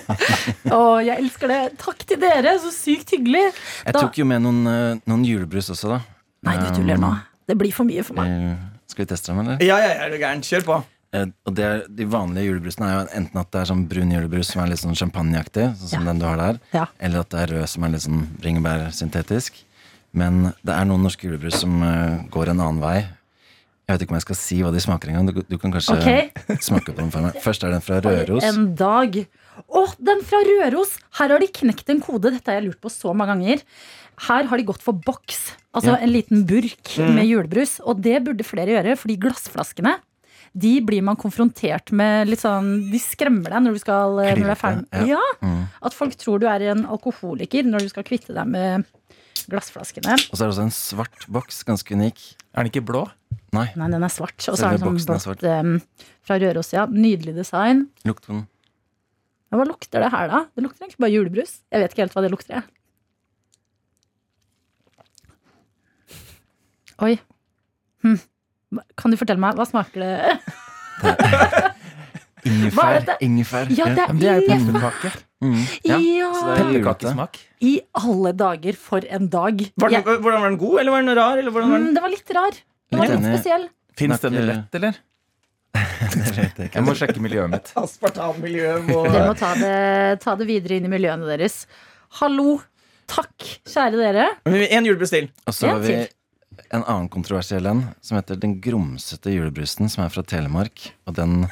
Å, jeg elsker det. Takk til dere, så sykt hyggelig. Jeg Da- tok jo med noen, eh, noen julebrus også, da. Nei, du tuller nå. Det blir for mye for meg. Eh, Skal vi teste dem, eller? Ja, ja, ja, er du gæren? Kjør på. Eh, og det er, De vanlige julebrusene er jo enten at det er sånn brun julebrus som er litt sånn champagneaktig, sånn som Ja. den du har der, Ja. eller at det er rød som er litt sånn bringebærsyntetisk. Men det er noen norske julebrus som uh, går en annen vei. Jeg vet ikke om jeg skal si hva de smaker engang. Du, du kan kanskje okay. smake på dem for meg. Først er den fra Røros. En dag. Å, den fra Røros! Her har de knekt en kode. Dette har jeg lurt på så mange ganger. Her har de gått for boks. Altså Ja. en liten burk med julebrus. Og det burde flere gjøre, fordi glassflaskene de blir man konfrontert med litt sånn De skremmer deg når du skal eh, når du er ferdig. Ja. Ja, Mm. At folk tror du er en alkoholiker når du skal kvitte deg med glassflaskene. Og så er det også en svart boks, ganske unik. Er den ikke blå? Nei, Nei, den er svart. Og så er den sånn blått um, fra Røros, ja. Nydelig design. Lukter den. Ja, hva lukter det her, da? Det lukter egentlig bare julebrus. Jeg vet ikke helt hva det lukter, jeg. Oi. Hm. Kan du fortelle meg, hva smaker det? Er Ingefær. Ingefær. Ja, det Men det er jo er pepperkake. Mm. Ja. Ja! Det er. Pepperkakesmak. I alle dager, for en dag. Var den, ja. hvordan var den god, eller var den rar? Eller den, var den? mm, det var litt rar. Den var Litt spesiell. Fins den i lett, eller? Det vet jeg ikke. Jeg må sjekke miljøet mitt. Aspartammiljøet må Dere må ta det, ta det videre inn i miljøene deres. Hallo. Takk, kjære dere. En julebrus til. Og så har vi. En annen kontroversiell en, som heter Den grumsete julebrusen, som er fra Telemark. Og den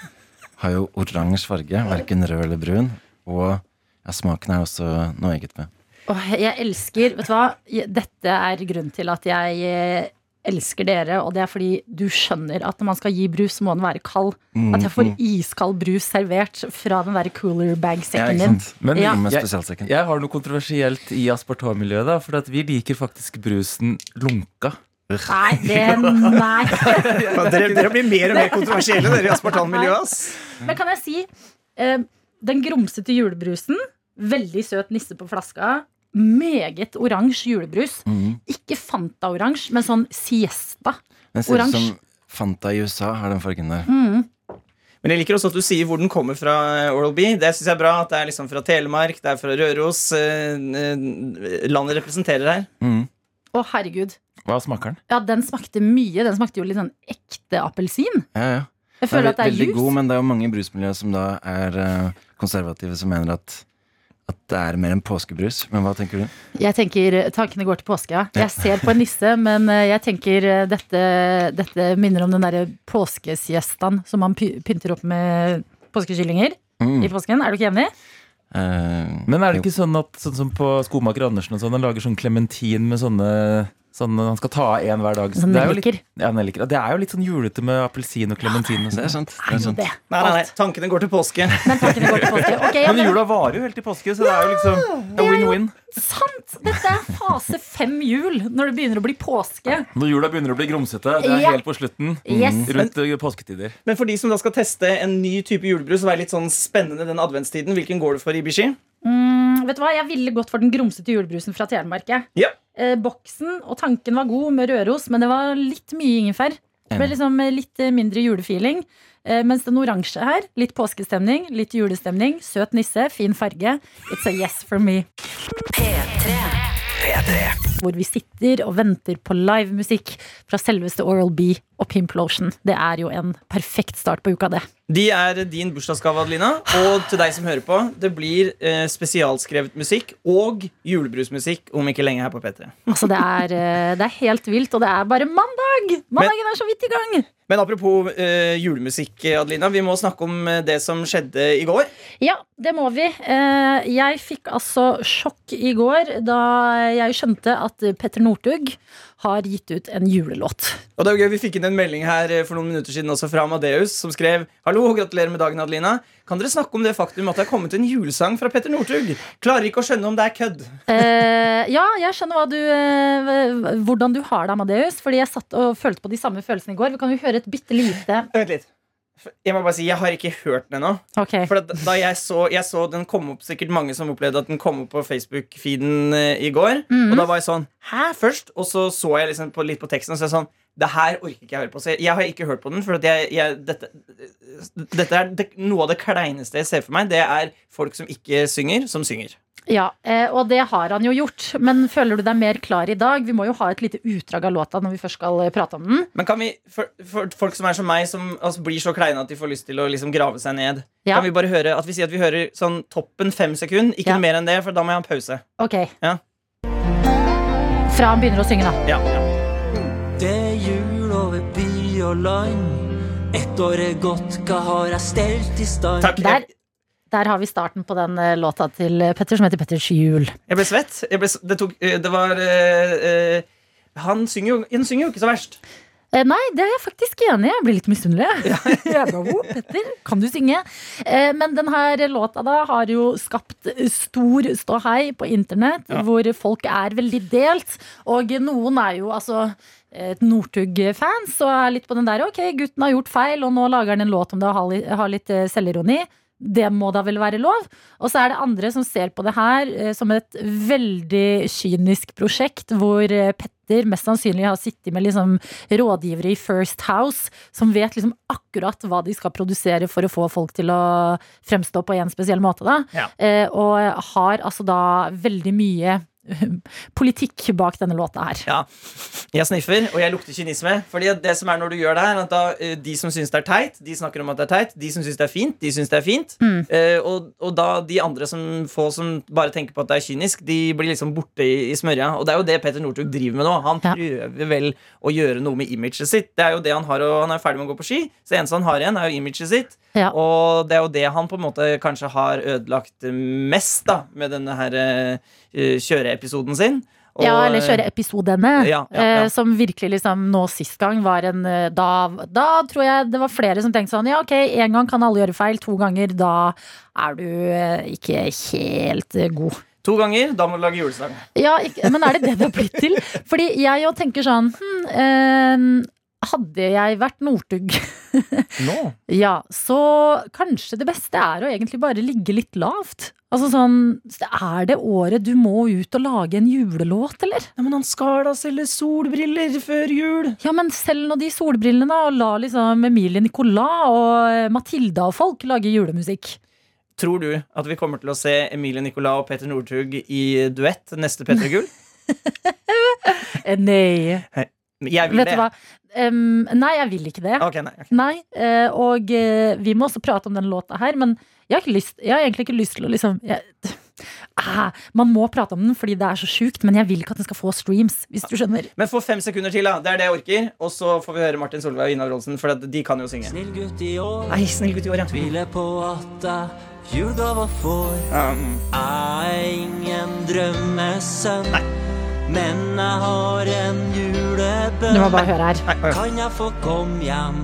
har jo oransje farge, verken rød eller brun. Og ja, smaken er også noe eget med. Åh, jeg elsker Vet du hva? Dette er grunnen til at jeg eh, elsker dere, og det er fordi du skjønner at når man skal gi brus, så må den være kald. At jeg får iskald brus servert fra den der cooler bag-sekken din. sant? Men Ja. Jeg, jeg har noe kontroversielt i aspartammiljøet, da. For at vi liker faktisk brusen lunka. Nei, det Nei. Dere, dere blir mer og mer kontroversielle, dere i aspartammiljøet. ass. Men kan jeg si eh, Den grumsete julebrusen, veldig søt nisse på flaska. Meget oransje julebrus. Mm. Ikke Fanta-oransje, men sånn Siesta. Den ser ut Oransje. som Fanta i USA, har den fargen der. Mm. Men jeg liker også at du sier hvor den kommer fra, Oral B. Det synes jeg er bra. At det er liksom fra Telemark, det er fra Røros. eh, eh, Landet representerer her. Mm. Å, herregud. Hva smaker den? Ja, den smakte mye. Den smakte jo litt sånn ekte appelsin. Ja, ja. Jeg er føler at det er veldig juice. god, men det er jo mange brusmiljøer som da er eh, konservative, som mener at, at det er mer enn påskebrus. Men hva tenker du? Jeg tenker tankene går til påske. ja. Jeg ser på en nisse, men eh, jeg tenker eh, dette, dette minner om den derre påskesiestaen som man py- pynter opp med påskekyllinger Mm. i påsken. Er du ikke enig? Eh, Men er det ikke sånn at sånn som på Skomaker Andersen og sånn, han lager sånn klementin med sånne Sånn, Han skal ta av én hver dag. Sånn det, er jo litt, nelliker. ja, nelliker. det er jo litt sånn julete med appelsin og klementin. Det er sånn. sant. Det Er sant. Nei, nei, nei, Tankene går til påske. Men tankene går til påske. okay, ja, Men jula varer jo helt til påske, så det er jo liksom win-win. sant! Dette er fase fem jul, når det begynner å bli påske. Når jula begynner å bli grumsete, det er Ja. helt på slutten. Yes. Rundt men, påsketider. Men for de som da skal teste en ny type julebrus og være litt sånn spennende den adventstiden, hvilken går du for, Ibishi? Mm, vet du hva, Jeg ville gått for den grumsete julebrusen fra Telemark. Ja. Eh, boksen og tanken var god med Røros, men det var litt mye ingefær. Det ble liksom eh, litt eh, mindre julefeeling. Eh, mens den oransje her, litt påskestemning, litt julestemning. Søt nisse, fin farge. It's a yes for me. Hvor vi sitter og venter på livemusikk fra selveste Oral B og Pimplotion. Det er jo en perfekt start på uka, det. De er din bursdagsgave, Adelina. Og til deg som hører på, det blir eh, spesialskrevet musikk og julebrusmusikk om ikke lenge her på P3. Altså, det er, eh, det er helt vilt, og det er bare mandag! Mandagen er så vidt i gang! Men apropos eh, julemusikk, Adelina. Vi må snakke om eh, det som skjedde i går. Ja, det må vi. Eh, Jeg fikk altså sjokk i går da jeg skjønte at Petter Northug har gitt ut en julelåt. Og det er jo gøy, Vi fikk inn en melding her eh, for noen minutter siden også fra Amadeus, som skrev Hallo, gratulerer med dagen, Adelina. Kan dere snakke om det faktum at det er kommet en julesang fra Petter Northug? Klarer ikke å skjønne om det er kødd. Eh, ja, jeg skjønner du, eh, hvordan du har det, Amadeus. Fordi jeg satt og følte på de samme følelsene i går. Vi kan jo høre et bitte lite Vent litt. Jeg må bare si, jeg har ikke hørt den ennå. Okay. For da jeg så, jeg så den kom opp Sikkert mange som opplevde at den kom opp på Facebook-feeden eh, i går. Og da var jeg sånn Hæ, først? Og så så jeg liksom på, litt på teksten, og så er jeg sånn Det her orker ikke jeg høre på. Så jeg, jeg har ikke hørt på den. For jeg, jeg, dette, dette er det, noe av det kleineste jeg ser for meg. Det er folk som ikke synger, som synger. Ja, eh, Og det har han jo gjort. Men føler du deg mer klar i dag? Vi må jo ha et lite utdrag av låta når vi først skal eh, prate om den. Men kan vi, for, for folk som er som meg, som altså, blir så kleine at de får lyst til å liksom grave seg ned, Ja. kan vi bare høre at vi sier at vi hører sånn toppen fem sekunder? Ikke Ja. mer enn det, for da må jeg ha en pause. Ok. Ja. Fra han begynner å synge, da. Ja, og land. Ett år er gått, hva har jeg stelt i stand? Takk. Der, der har vi starten på den eh, låta til eh, Petter som heter Petters jul. jeg ble svett. Jeg ble, det, tok, eh, det var uh, uh, Han synger jo, han synger jo ikke så verst. Nei, det er jeg faktisk enig i. Jeg blir litt misunnelig. Ja. «Å, Petter, kan du synge? Eh, men denne låta da har jo skapt stor ståhei på internett, hvor folk er veldig delt. Og noen er jo altså et Northug-fans og er litt på den der Ok, gutten har gjort feil, og nå lager han en låt om det og har litt, eh, selvironi. Det må da vel være lov? Og så er det andre som ser på det her eh, som et veldig kynisk prosjekt, hvor eh, Petter mest sannsynlig har sittet med liksom rådgivere i First House som vet liksom akkurat hva de skal produsere for å få folk til å fremstå på en spesiell måte. Da. Ja. Og har altså da veldig mye politikk bak denne låta her. Ja, jeg sniffer, og jeg lukter kynisme. Fordi det som er når du gjør det her, at da, eh, De som syns det er teit, de snakker om at det er teit. De som syns det er fint, de syns det er fint. Mm. Eh, og, og da de andre som få som bare tenker på at det er kynisk, de blir liksom borte i, i smørja. Og det er jo det Peter Northug driver med nå. Han Ja. prøver vel å gjøre noe med imaget sitt. Det er jo det Han har, og han er ferdig med å gå på ski. Så det eneste han har igjen, er jo imaget sitt. Ja. Og det er jo det han på en måte kanskje har ødelagt mest da med denne her uh, kjøreepisoden sin. Og, Ja, eller kjøre episodene. Ja, ja, ja. eh, Som virkelig liksom nå sist gang var en eh, da, da tror jeg det var flere som tenkte sånn Ja, ok, én gang kan alle gjøre feil, to ganger da er du eh, ikke helt eh, god. To ganger, da må du lage julesang. Ja, ikke, men er det det det har blitt til? Fordi jeg jo tenker sånn hm, eh, Hadde jeg vært Northug, Nå? ja, så kanskje det beste er å egentlig bare ligge litt lavt. Altså sånn, Er det året du må ut og lage en julelåt, eller? Ja, men han skal da selge solbriller før jul. Ja, men selg nå de solbrillene, da, og la liksom Emilie Nicolas og Matilda og folk lage julemusikk. Tror du at vi kommer til å se Emilie Nicolas og Petter Northug i duett neste Petter Gull? Eh, nei. Jeg vil Vet det. du hva? Em, nei, jeg vil ikke det. Okay, nei, okay. Nei, uh, og uh, vi må også prate om den låta her, men jeg har, ikke lyst, jeg har egentlig ikke lyst til å liksom jeg, ah, Man må prate om den fordi det er så sjukt, men jeg vil ikke at den skal få streams, hvis du skjønner. Men få fem sekunder til, da. Det er det jeg orker. Og så får vi høre Martin Solveig og Ina Rolsen, for de kan jo synge. Snill gutt i år, Nei, snill gutt i år, ja. tviler på at jeg julegaver får. Um, er ingen drømmesønn, men jeg har en julebønn. Du må bare høre her. nei. Kan jeg få komme hjem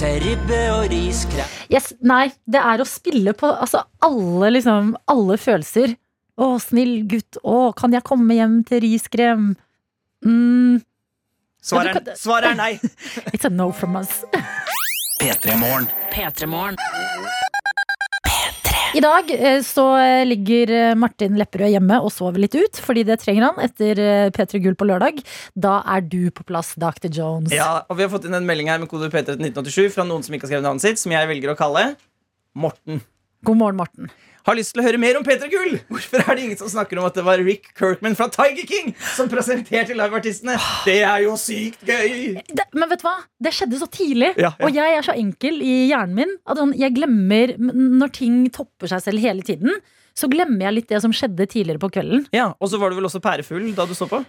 til ribbe og riskrem? Yes, nei, det er å spille på altså, alle, liksom, alle følelser. Å, snill gutt. Å, kan jeg komme hjem til riskrem? Mm, Svaret Ja, er, kan- svaret er nei. it's a no from us. P3 Morgen. P3morgen. I dag eh, så eh, ligger eh, Martin Lepperød hjemme og sover litt ut, fordi det trenger han etter eh, P3 Gull på lørdag. Da er du på plass, Dr. Jones. Ja, og Vi har fått inn en melding her med kode P3 1987 fra noen som ikke har skrevet navnet sitt, som jeg velger å kalle Morten. God morgen, Morten. Har lyst til å høre mer om P3 Gull! Hvorfor er det ingen som snakker om at det var Rick Kirkman fra Tiger King som presenterte liveartistene? Det er jo sykt gøy! Det, men vet du hva? Det skjedde så tidlig. Ja, ja. Og jeg er så enkel i hjernen min at sånn, jeg glemmer Når ting topper seg selv hele tiden, så glemmer jeg litt det som skjedde tidligere på kvelden. Ja, Og så var du vel også pærefull da du så på?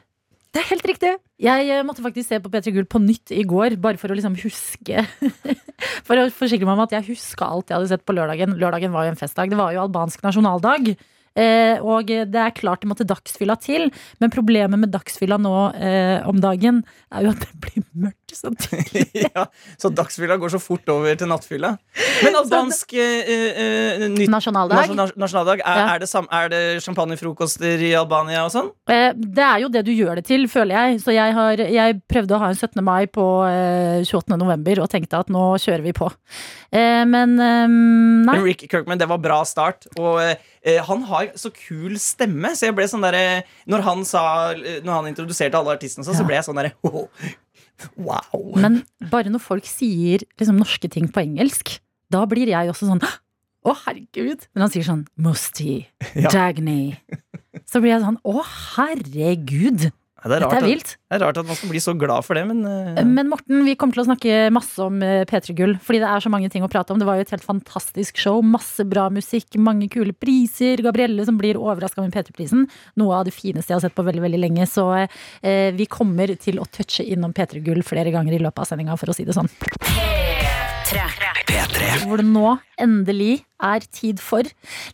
Det er helt riktig. Jeg eh, måtte faktisk se på P3 Gull på nytt i går, bare for å liksom huske For å forsikre meg om at jeg huska alt jeg hadde sett på lørdagen. Lørdagen var jo en festdag. Det var jo albansk nasjonaldag. Eh, og det er klart det måtte dagsfylla til, men problemet med dagsfylla nå eh, om dagen er jo at det blir mørkt så tidlig. ja, Så dagsfylla går så fort over til nattfylla. Men albansk eh, eh, Nasjonaldag. nasjonaldag, er, Ja. er, det sam, er det champagnefrokoster i Albania og sånn? Eh, Det er jo det du gjør det til, føler jeg. Så jeg, har, jeg prøvde å ha en 17. mai på eh, 28. november og tenkte at nå kjører vi på. Eh, Men eh, nei. Men Rick Kirkman, det var bra start. Og eh, han har så kul stemme, så jeg ble sånn derre Når han Når han introduserte alle artistene, så, sånn, så ble jeg sånn derre Wow. Men bare når folk sier liksom, norske ting på engelsk, da blir jeg også sånn Å, herregud! Men han sier sånn Musti, Ja. Dagny Så blir jeg sånn Å, herregud! Det, er Dette rart, er at- vilt. det er rart at man skal bli så glad for det, men uh... Men Morten, vi kommer til å snakke masse om eh, P3 Gull, fordi det er så mange ting å prate om. Det var jo et helt fantastisk show. Masse bra musikk, mange kule priser. Gabrielle som blir overraska med P3-prisen. Noe av det fineste jeg har sett på veldig veldig lenge. Så uh, vi kommer til å touche innom P3 Gull flere ganger i løpet av sendinga, for å si det sånn. P3. P3 hvor det nå endelig er tid for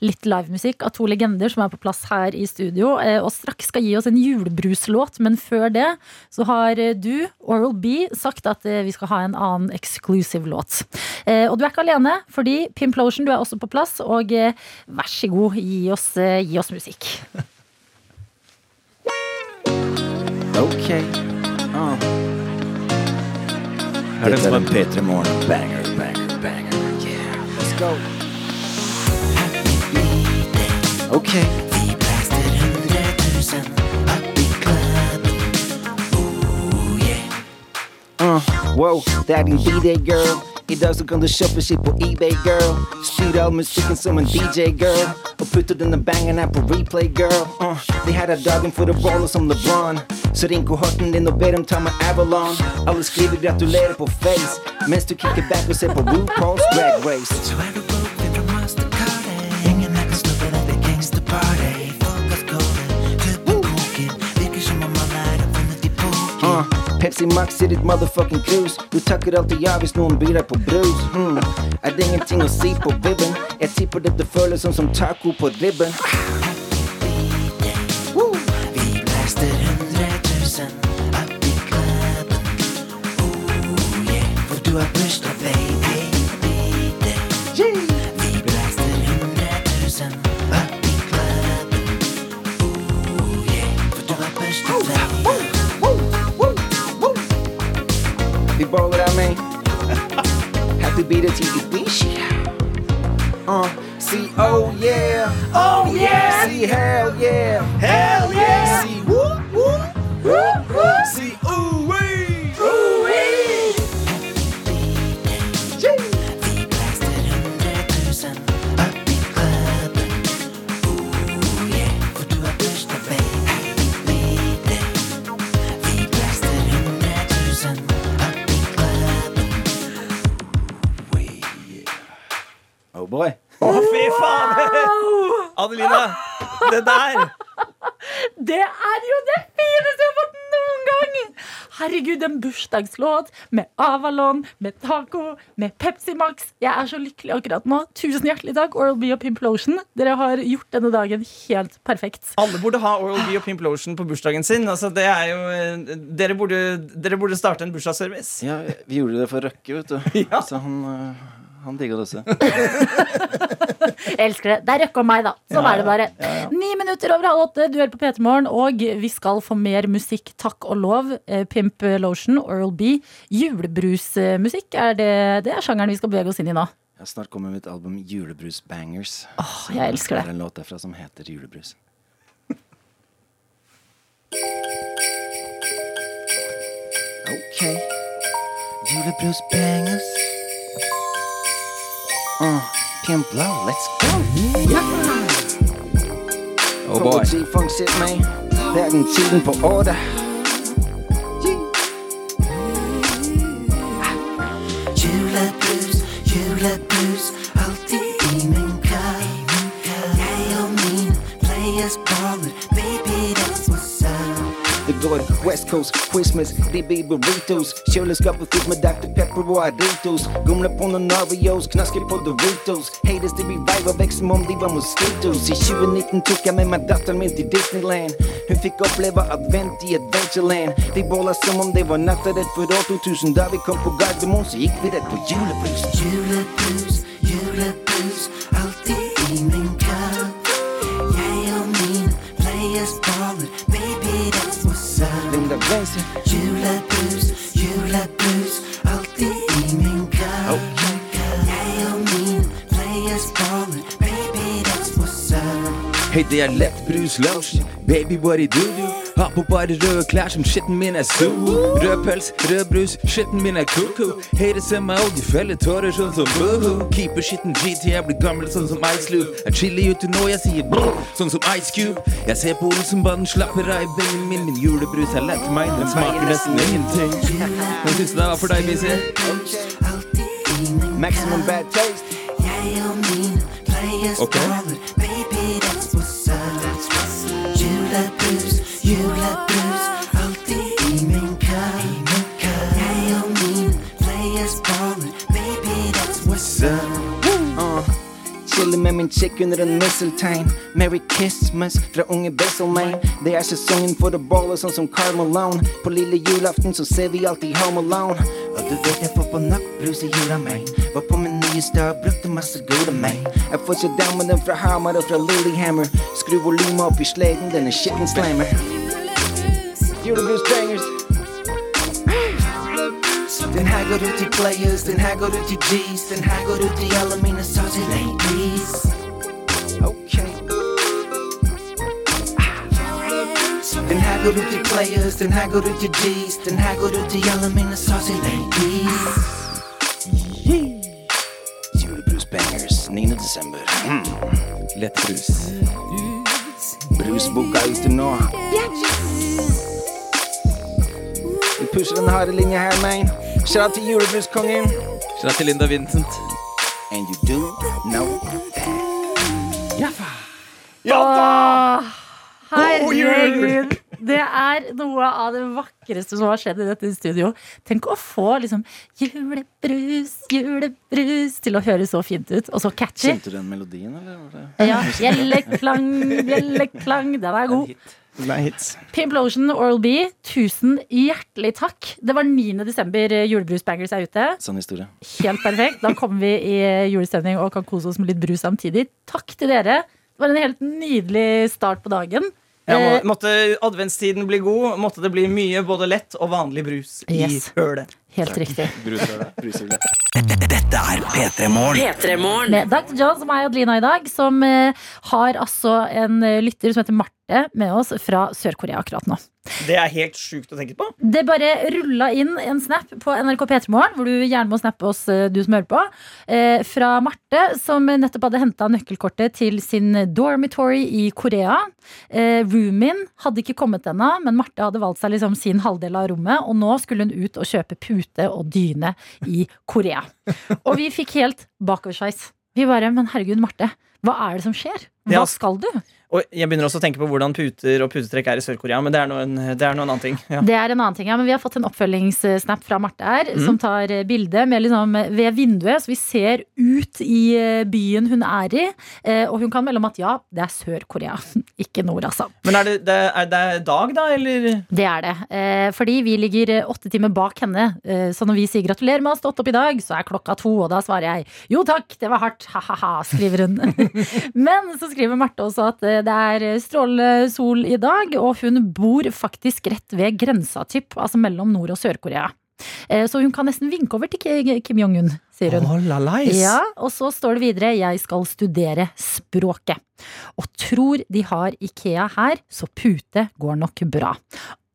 litt livemusikk av to legender som er på plass her i studio, eh, og straks skal gi oss en julebruslåt. Men før det så har eh, du, Oral B, sagt at eh, vi skal ha en annen exclusive låt. Eh, Og du er ikke alene, fordi Pimplotion, du er også på plass, og vær så god, gi oss, gi oss musikk. Ok. Oh. Er det Dette er som en P3 Morgen. Banger, banger. Oh, yeah. Uh, wow, det er din B-day, girl. I dag så kan du kjøpe skitt på eBay, girl. Styr all musikken som en DJ, girl. Og putter denne bangeren her på replay, girl. Uh, det her er dagen for å rolle som LeBron. Så ring kohorten din og ber dem ta med Avalon. Alle skriver gratulerer på Face, mens du kicker back og ser på RuPaul's Drag Race. Så er du broken fra Mastercard. Ingen her kan stoppe dette gangsterparty. Folk har skålet, klubben koker. Virker som om alle er oppfunnet i poker. Uh, Pepsi Max i ditt motherfucking cruise. Du takker alltid ja hvis noen byr deg på brus. Hmm. Er det ingenting å si på bibben? Jeg tipper dette føles som, som taco på ribben. See, oh yeah. Oh yeah. See, hell yeah. Hell det der Det er jo det fineste jeg har fått noen gang! Herregud, en bursdagslåt med Avalon, med taco, med Pepsi Max. Jeg er så lykkelig akkurat nå. Tusen hjertelig takk, Oral B og Pimplotion. Dere har gjort denne dagen helt perfekt. Alle burde ha Oral B og Pimplotion på bursdagen sin. Altså, det er jo, eh, dere, burde, dere burde starte en bursdagsservice. Ja, vi gjorde det for Røkke, vet du. Ja. Så han, øh, han digger det også. Jeg elsker det. Det er Røkke og meg, da. Sånn Ja, er det bare. ja, ja. Ni minutter over halv åtte, du hører på P3 Morgen, og vi skal få mer musikk, takk og lov. Eh, Pimp Lotion, Oral B. Julebrusmusikk, er det, det er sjangeren vi skal bevege oss inn i nå. Ja, snart kommer mitt album Julebrus Bangers. Åh, jeg elsker det. er en låt derfra som heter Julebrus. Ok. Julebrus Bangers. Uh, Pimp Low, let's go! Oh boy. G-funk shit, man. Det er den tiden på går West Coast, Christmas, DB burritos Kjøleskapet fylt med Dr. Pepper og Aritos Gumler på noen Oreos, knasker på Doritos Haters, de veiva vekk som om de var mosquitos I 2019 tok jeg med meg datteren min til Disneyland. Hun fikk oppleve advent i Adventureland De båla som om det var natta rett for år 2000 Da vi kom på Gardermoen, så gikk vi rett på Julebrus, julebrus, up. Linda Benson. Julebrus, Hei, det er lettbrus lotion. Baby, what do do do? Har på bare røde klær som skitten min er Suho. Rød pels, rød brus, skitten min er koko. Hater ser meg og de feller tårer sånn som boho. Keeper skitten G til jeg blir gammel sånn som Ice Loop. Er chilly til nå, jeg sier brr, sånn som Ice Cube. Jeg ser på Olsenbanen, slapper av i bengen min. Min julebrus er lett meg, den smaker nesten ingenting. Hva syns du det var for deg, BC? Maximum bad taste. Jeg og min pleier Ok. Up. min chick under en mistletoe. Merry Christmas fra unge Besselman. Det er sesongen for å balle sånn som Carl Malone. På lille julaften så ser vi alltid Home Alone. Og du vet jeg får på nok brus i jula, man. Var på min nye stad, brukte masse gode, man. Jeg får se down med den fra Hamar og fra Lillehammer. Skru volumet opp i sleden, den er skitten slammer. Juleblues bangers. Den her går ut til players, den her går ut til G's, den her går ut til alle mine saucy ladies. Ok. Den her går ut til players, den her går ut til G's, den her går ut til alle mine saucy ladies. Julebrus bangers, 9. desember. Mm. Lett brus. Brusboka ute nå. Vi pusher den harde linja her, man. Shout out til julebruskongen. Shout out til Linda Vincent. And you do know Åh, herregud. Det er noe av det vakreste som har skjedd i dette studio. Tenk å få liksom julebrus, julebrus til å høres så fint ut, og så catchy. Kjente du den melodien, eller? var det- Ja, bjelleklang, bjelleklang. Den er god. Er hits. Pimplotion Oral B, tusen hjertelig takk. Det var 9. desember eh, julebrusbangers er ute. Sånn historie. Helt perfekt. Da kommer vi i eh, julestemning og kan kose oss med litt brus samtidig. Takk til dere. Det var en helt nydelig start på dagen. Ja, må, Eh, måtte adventstiden bli god, måtte det bli mye både lett og vanlig brus Yes. i hølet. Helt riktig. Dette er P3 Morgen. P3 Med Dr. John som er Adelina i dag, som eh, har altså en eh, lytter som heter Marte med oss fra Sør-Korea akkurat nå. Det er helt sjukt å tenke på. Det bare rulla inn en snap på NRK P3morgen, hvor du gjerne må snappe oss, eh, du som hører på, eh, fra Marte, som nettopp hadde henta nøkkelkortet til sin dormitory i Korea. Eh, roomien hadde ikke kommet ennå, men Marte hadde valgt seg liksom sin halvdel av rommet, og nå skulle hun ut og kjøpe pute og dyne i Korea. Og vi fikk helt bakoversveis. Vi bare Men herregud, Marte, hva er det som skjer? Hva skal du? Og jeg begynner også å tenke på hvordan puter og putetrekk er i Sør-Korea, men det er, noen, det er noen annen ting. Ja. Det er en annen ting, ja, men Vi har fått en oppfølgingssnap fra Marte her, mm. som tar eh, bilde liksom ved vinduet, så vi ser ut i eh, byen hun er i. eh, Og hun kan melde om at ja, det er Sør-Korea, ikke nord, altså. Men er det, det, er det dag, da, eller? Det er det. Eh, fordi vi ligger eh, åtte timer bak henne. Eh, så når vi sier gratulerer med å ha stått opp i dag, så er klokka to, og da svarer jeg jo takk, det var hardt, ha-ha-ha, skriver hun. Men så skriver Marte også at eh, det er strålende sol i dag, og hun bor faktisk rett ved grensa, typ, altså mellom Nord- og Sør-Korea. Eh, Så hun kan nesten vinke over til Kim Jong-un, sier hun. Oh. Ja, og så står det videre Jeg skal studere språket Og tror de har Ikea her Så pute går nok bra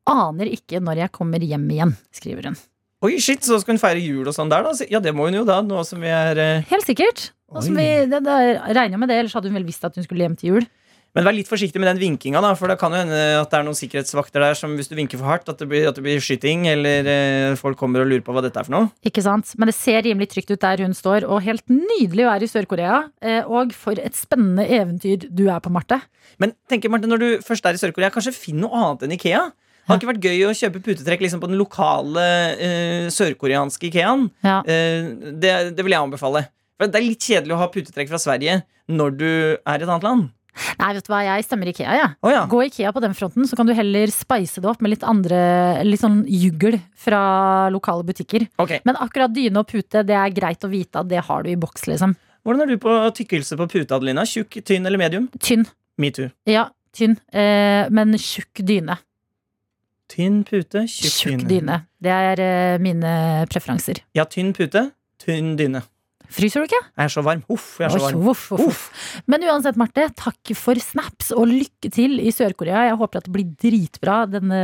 Aner ikke når jeg kommer hjem igjen Skriver hun Oi, shit, så skal hun feire jul og sånn der, da? Ja, det må hun jo da, nå som vi er eh, Helt sikkert Nå som vi, det, det, regner jeg med det, ellers hadde hun vel visst at hun skulle hjem til jul Men vær litt forsiktig med den vinkinga, da, for det kan jo hende at det er noen sikkerhetsvakter der som hvis du vinker for hardt, at det blir, at det blir skyting, eller eh, folk kommer og lurer på hva dette er for noe. Ikke sant? Men det ser rimelig trygt ut der hun står Og helt nydelig å være i Sør-Korea eh, Og for et spennende eventyr du er på, Marte Men tenker Marte, når du først er i Sør-Korea, kanskje finn noe annet enn Ikea? Det Hadde ikke vært gøy å kjøpe putetrekk liksom, på den lokale eh, sørkoreanske Ikeaen? Ja. Eh, det, det vil jeg anbefale. For Det er litt kjedelig å ha putetrekk fra Sverige når du er i et annet land. Nei, vet du hva, jeg stemmer Ikea, jeg. Oh, ja. Gå Ikea på den fronten, så kan du heller spice det opp med litt andre Litt sånn juggel fra lokale butikker. Okay. Men akkurat dyne og pute, det er greit å vite at det har du i boks, liksom. Hvordan er du på tykkelse på pute, Adelina? Tjukk, tynn eller medium? Tynn. Metoo. Ja, tynn. Eh, men tjukk dyne. Tynn pute, tjukk, Tjukk dyne. dyne. Det er eh, mine preferanser. Ja, tynn pute, tynn dyne. Fryser du ikke? Jeg er så varm. Uff, jeg er så varm. Uff, uff, uff. Men uansett, Marte, takk for snaps og lykke til i Sør-Korea. Jeg håper at det blir dritbra denne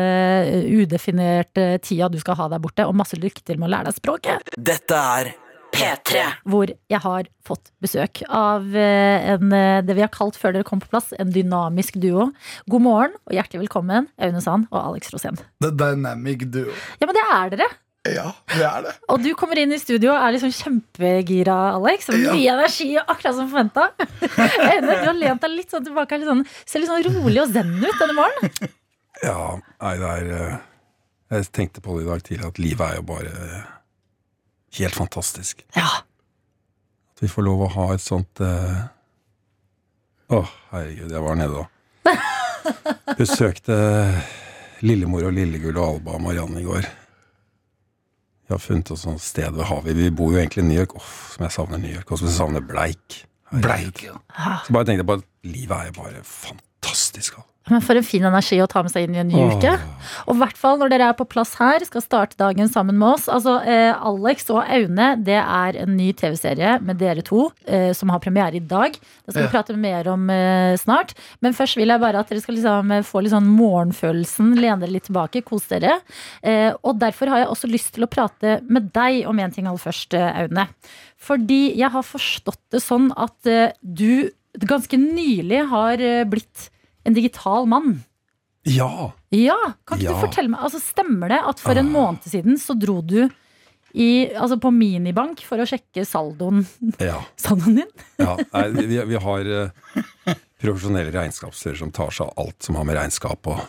eh, udefinerte tida du skal ha der borte, og masse lykke til med å lære deg språket. Dette er P3. hvor jeg har fått besøk av eh, en, eh, det vi har kalt før dere kom på plass, en dynamisk duo. God morgen og hjertelig velkommen, Aune Sand og Alex Rosén. The dynamic duo. Ja, men det er dere! Ja, det er det. Og du kommer inn i studio og er liksom kjempegira, Alex. Og Mye energi, akkurat som forventa. Du har lent deg litt sånn tilbake. Litt sånn, ser litt sånn rolig og zen ut denne morgenen. Ja, nei, det er eh, Jeg tenkte på det i dag tidlig, at livet er jo bare eh, helt fantastisk. Ja. At vi får lov å ha et sånt eh, Å, herregud, jeg var nede da. Besøkte lillemor og lillegull og Alba og Marianne i går. Vi har funnet oss et sted ved havet. Vi bor jo egentlig i New York. Åh, som jeg savner New York. Og som jeg savner Bleik. Bleik, ja. Så bare tenkte jeg på at livet er jo bare fantastisk. altså. Men for en fin energi å ta med seg inn i en ny Åh. uke. Og i hvert fall når dere er på plass her, skal starte dagen sammen med oss. Altså, eh, Alex og Aune, det er en ny TV-serie med dere to, eh, som har premiere i dag. Det skal vi prate mer om eh, snart. Men først vil jeg bare at dere skal liksom, eh, få litt sånn morgenfølelsen, lene dere litt tilbake, kose dere. Eh, og derfor har jeg også lyst til å prate med deg om en ting aller først, eh, Aune. Fordi jeg har forstått det sånn at du ganske nylig har blitt en digital mann. Ja! Ja, kan ikke Ja. du fortelle meg altså, Stemmer det at for en måned siden så dro du i, altså på minibank for å sjekke saldoen, Ja. saldoen din? ja. Nei, vi, vi har uh, profesjonelle regnskapsførere som tar seg av alt som har med regnskap og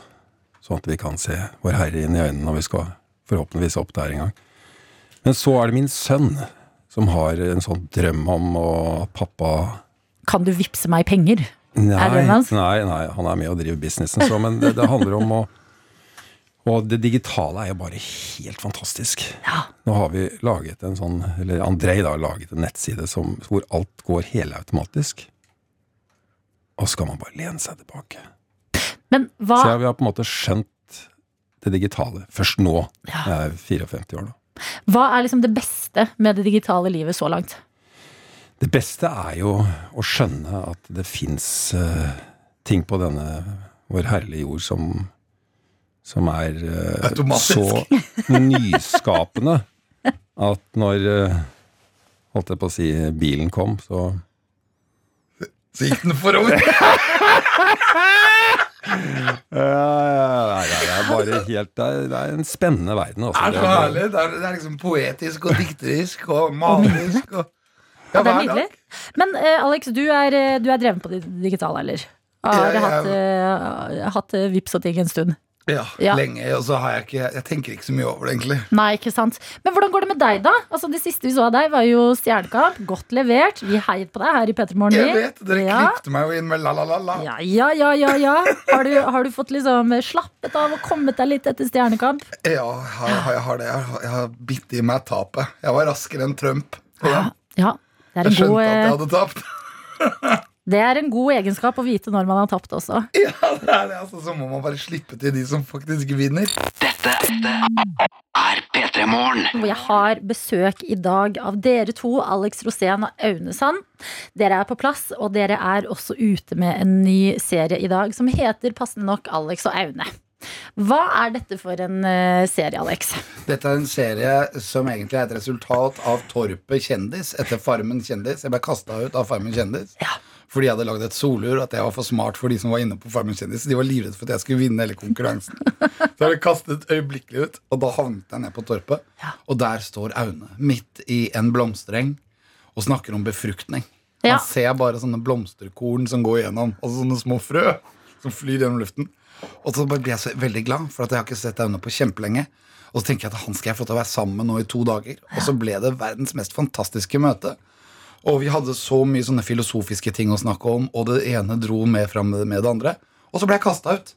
sånn at vi kan se vår Herre inn i øynene når vi skal forhåpentligvis opp der en gang. Men så er det min sønn som har en sånn drøm om å pappa Kan du vippse meg penger? Nei, nei, nei, han er med og driver businessen, så, men det, det handler om å Og det digitale er jo bare helt fantastisk. Nå har vi laget en sånn, eller Andrej da, har laget en nettside som, hvor alt går helautomatisk. Og så skal man bare lene seg tilbake. Men hva Så jeg, vi har på en måte skjønt det digitale først nå. Jeg er 54 år, da. Hva er liksom det beste med det digitale livet så langt? Det beste er jo å skjønne at det fins ting på denne vår herlige jord som, som er uh, så nyskapende at når uh, Holdt jeg på å si bilen kom, så Så gikk den forover. ja, ja, ja, det er bare helt Det er, det en spennende verden. Det Altså. er så herlig. Det er, det er liksom poetisk og dikterisk og malerisk. Og, Ja, det er nydelig. Men uh, Alex, du er, eh, du er dreven på det digitale, eller? Har Jeg- eh, hatt eh, vips og ting en stund. Ja, Ja. lenge. Og så har jeg ikke Jeg tenker ikke så mye over det, egentlig. Nei, ikke sant. Men hvordan går det med deg, da? Altså, Det siste vi så av deg, var jo Stjernekamp. Godt levert. Vi heiet på deg her i P3 Morgen. Jeg vet, Dere ja. klippte meg jo inn med la-la-la-la. Ja, ja, ja, ja, ja. Har du, har du fått liksom slappet av og kommet deg litt etter Stjernekamp? Ja, jeg har, jeg har det. Jeg har, jeg har bitt i meg tapet. Jeg var raskere enn Trump. Ja. Ja, Jeg skjønte god, at jeg eh, hadde tapt. det er en god egenskap å vite når man har tapt også. Ja, det er det, altså, Så må man bare slippe til de som faktisk vinner. Dette er P3 Morgen. Jeg har besøk i dag av dere to, Alex Rosén og Aune Sand. Dere er på plass, og dere er også ute med en ny serie i dag som heter passende nok Alex og Aune. Hva er dette for en eh, serie, Alex? Dette er en serie som egentlig er et resultat av Torpet kjendis etter Farmen kjendis. Jeg ble kasta ut av Farmen kjendis fordi jeg hadde lagd et solur at jeg var for smart for de som var inne på Farmen kjendis. De var livredde for at jeg skulle vinne hele konkurransen. Så jeg ble kastet øyeblikkelig ut, og da havnet jeg ned på Torpet. Og der står Aune midt i en blomstereng og snakker om befruktning. Ja. Man ser bare sånne blomsterkorn som går igjennom, altså sånne små frø som flyr gjennom luften. Og så blir jeg så veldig glad, for at jeg har ikke sett Aune på kjempelenge. Og så tenker jeg at han skal jeg få til å være sammen med nå i to dager. Og så ble det verdens mest fantastiske møte. Og vi hadde så mye sånne filosofiske ting å snakke om, og det ene dro med fram med det andre. Og så ble jeg kasta ut.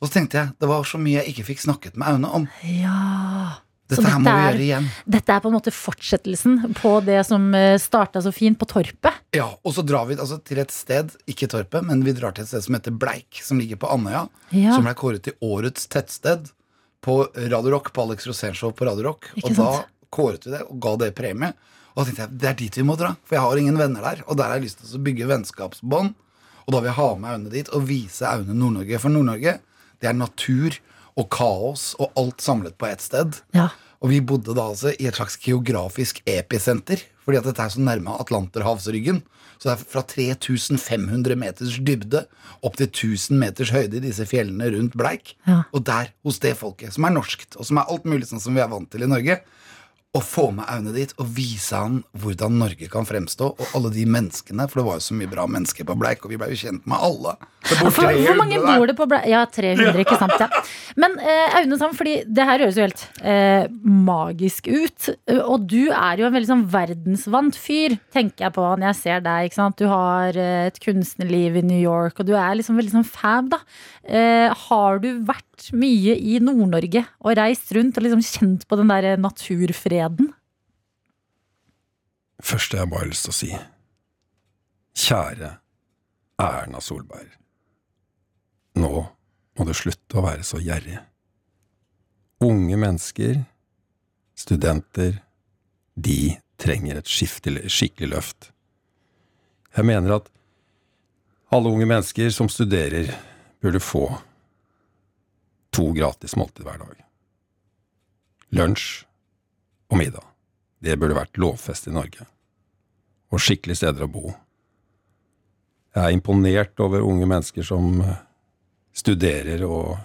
Og så tenkte jeg det var så mye jeg ikke fikk snakket med Aune om. Ja Så Dette her må vi gjøre igjen. Dette er på en måte fortsettelsen på det som starta så fint på Torpet. Ja, Og så drar vi altså til et sted, ikke Torpet, men vi drar til et sted som heter Bleik, som ligger på Andøya. Ja. Som ble kåret til årets tettsted på Radio Rock, på Alex Rosén Show på Radio Rock. Ikke og da kåret vi det og ga det premie. Og da tenkte jeg det er dit vi må dra, for jeg har ingen venner der. Og der har jeg lyst til å bygge vennskapsbånd. Og da vil jeg ha med Aune dit og vise Aune Nord-Norge. For Nord-Norge, det er natur og kaos og alt samlet på ett sted. Ja. Og vi bodde da altså i et slags geografisk episenter, fordi at dette er så nærme Atlanterhavsryggen. Så det er fra 3500 meters dybde opp til 1000 meters høyde i disse fjellene rundt Bleik. Ja. Og der, hos det folket, som er norskt, og som er alt mulig sånn som vi er vant til i Norge. Å få med Aune dit og vise han hvordan Norge kan fremstå, og alle de menneskene, for det var jo så mye bra mennesker på Bleik, og vi ble jo kjent med alle. For, hvor 300 mange bor det på Bleik? Ja, 300, ikke sant? Ja. Men eh, Aune Sand, fordi det her høres jo helt eh, magisk ut. eh, Og du er jo en veldig sånn verdensvant fyr, tenker jeg på når jeg ser deg. ikke sant? Du har eh, et kunstnerliv i New York, og du er liksom veldig sånn fab, da. Eh, har du vært mye i Nord-Norge og reist rundt og liksom kjent på den der naturfreden? Først har jeg bare lyst til å si Kjære Erna Solberg. Nå må du slutte å være så gjerrig. Unge mennesker, studenter, de trenger et skikkelig løft. Jeg mener at alle unge mennesker som studerer, burde få to gratis måltid hver dag. Lunsj og middag. Det burde vært lovfest i Norge. Og skikkelige steder å bo. Jeg er imponert over unge mennesker som eh, studerer og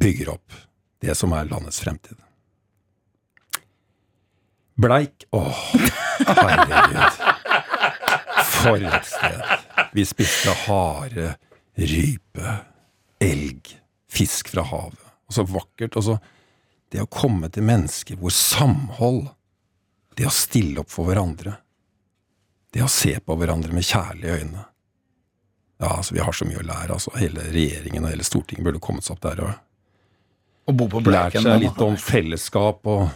bygger opp det som er landets fremtid. Bleik Åh, herregud. For et sted. Vi spiste hare, rype, elg, fisk fra havet. Og så vakkert. Og så det å komme til mennesker hvor samhold, det å stille opp for hverandre, det å se på hverandre med kjærlige øyne Ja, altså, vi har så mye å lære. altså. Hele regjeringen og hele Stortinget burde kommet seg opp der og Og bo på lært seg litt om fellesskap og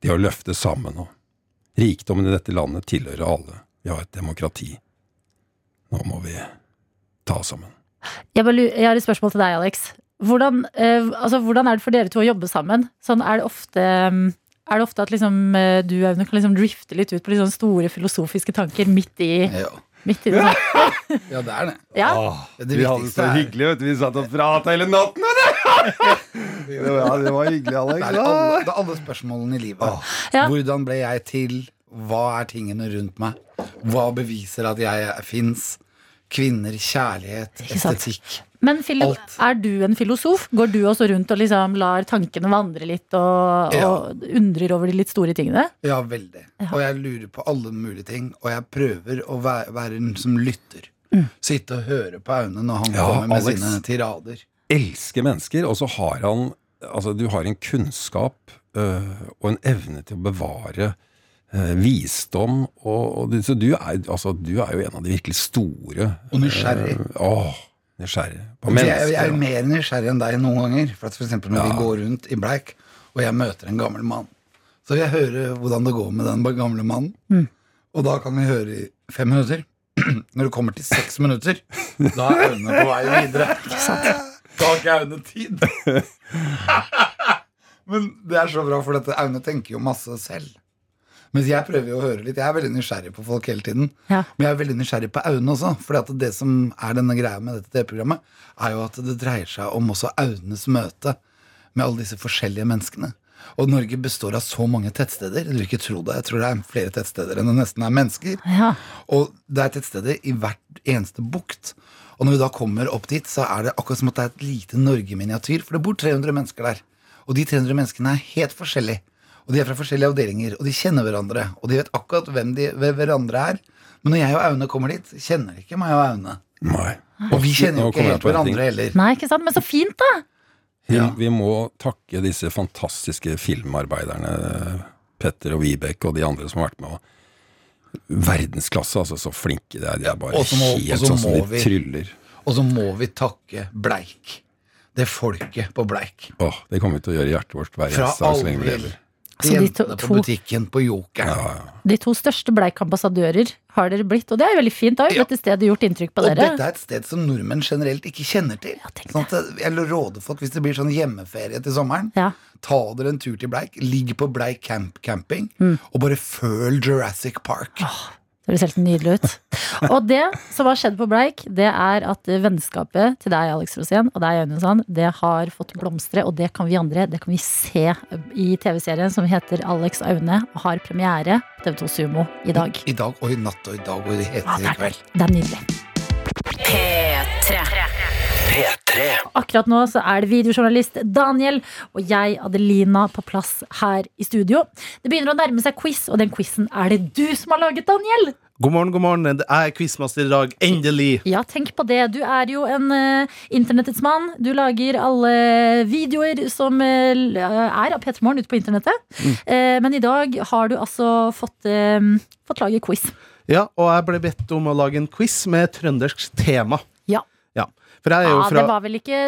det å løfte sammen. og Rikdommen i dette landet tilhører alle. Vi har et demokrati. Nå må vi ta oss sammen. Jeg, bare, jeg har et spørsmål til deg, Alex. Hvordan, eh, altså, hvordan er det for dere to å jobbe sammen? Sånn, er, det ofte, mm, er det ofte at liksom, eh, du Aune, kan liksom drifte litt ut på sånn store filosofiske tanker midt i, midt i det? Ja, det er det. Ja. Det vi hadde det så er- hyggelig, vet du. Vi satt og prata hele natten. Det var, ja, det var hyggelig, Alex. Det er alle, det er alle spørsmålene i livet. Ja. Hvordan ble jeg til? Hva er tingene rundt meg? Hva beviser at jeg fins? Kvinner, kjærlighet, estetikk. Men Philip, Alt. er du en filosof? Går du også rundt og liksom lar tankene vandre litt og, Ja. og undrer over de litt store tingene? Ja, veldig. Og jeg lurer på alle mulige ting. Og jeg prøver å være, være en som lytter. Sitte og høre på Aune når han Ja, kommer med Alex. sine tirader. elsker mennesker, og så har han Altså, du har en kunnskap øh, og en evne til å bevare øh, visdom, og, og du, så du er, altså, du er jo en av de virkelig store Og nysgjerrig. Uh, åh, nysgjerrig på Jeg, jeg, jeg er mer nysgjerrig enn deg noen ganger. For, at for eksempel når Ja. vi går rundt i Bleik, og jeg møter en gammel mann, så vil jeg høre hvordan det går med den gamle mannen. Mm. Og da kan vi høre i fem minutter. Når det kommer til seks minutter, da er Aune på vei videre. Da har ikke Aune tid. Men det er så bra, for dette Aune tenker jo masse selv. Mens jeg prøver jo å høre litt. Jeg er veldig nysgjerrig på folk hele tiden. Ja. Men jeg er veldig nysgjerrig på Aune også. For det som er denne greia med dette TV-programmet, er jo at det dreier seg om også Aunes møte med alle disse forskjellige menneskene. Og Norge består av så mange tettsteder. Du vil ikke tro det. Jeg tror det er flere tettsteder enn det nesten er mennesker. Ja. Og det er tettsteder i hvert eneste bukt. Og når vi da kommer opp dit, så er det akkurat som at det er et lite Norge-miniatyr. For det bor 300 mennesker der. Og de 300 menneskene er helt forskjellige. Og de er fra forskjellige avdelinger, og de kjenner hverandre. Og de vet akkurat hvem de hvem hverandre er. Men når jeg og Aune kommer dit, kjenner de ikke meg og Aune. Nei. Og vi kjenner jo ikke helt hverandre heller. Nei, ikke sant? Men så fint, da! Vi, vi må takke disse fantastiske filmarbeiderne, Petter og Vibeke og de andre som har vært med. Og verdensklasse, altså. Så flinke de er. De er bare må- helt sånn som de vi- tryller. Og så må vi takke Bleik. Det folket på Bleik. Åh, det kommer vi til å gjøre i hjertet vårt hver eneste dag så lenge vi lever. Altså, de to- jentene på butikken på Jokeren. De to største Bleik-ambassadører har dere blitt, og det er jo veldig fint. Da har jo dette stedet gjort inntrykk på Og dere. dette er et sted som nordmenn generelt ikke kjenner til. Sånn at jeg råder folk, hvis det blir sånn hjemmeferie til sommeren, Ja. ta dere en tur til Bleik, ligg på Bleik camp camping, Mm. og bare føl Jurassic Park. Det høres helt nydelig ut. Og det som har skjedd på Bleik, det er at vennskapet til deg, Alex Rosén, og deg, Aune Sand, det har fått blomstre, og det kan vi andre det kan vi se i TV-serien som heter Alex Aune, og har premiere på TV2 Sumo i dag. I dag og i natt og i dag og i heter i kveld. Det er nydelig. P3. P3. P3. Akkurat nå så er det videojournalist Daniel og jeg, Adelina, på plass her i studio. Det begynner å nærme seg quiz, og den quizen er det du som har laget, Daniel. God morgen, god morgen. Det er quizmaster i dag. Endelig. Ja, tenk på det. Du er jo en uh, internettets mann. Du lager alle videoer som uh, er av P3 Morgen ute på internettet. Eh, men i dag har du altså fått, fått lage quiz. Ja, og jeg ble bedt om å lage en quiz med trøndersk tema. Ja. Fra Det var vel ikke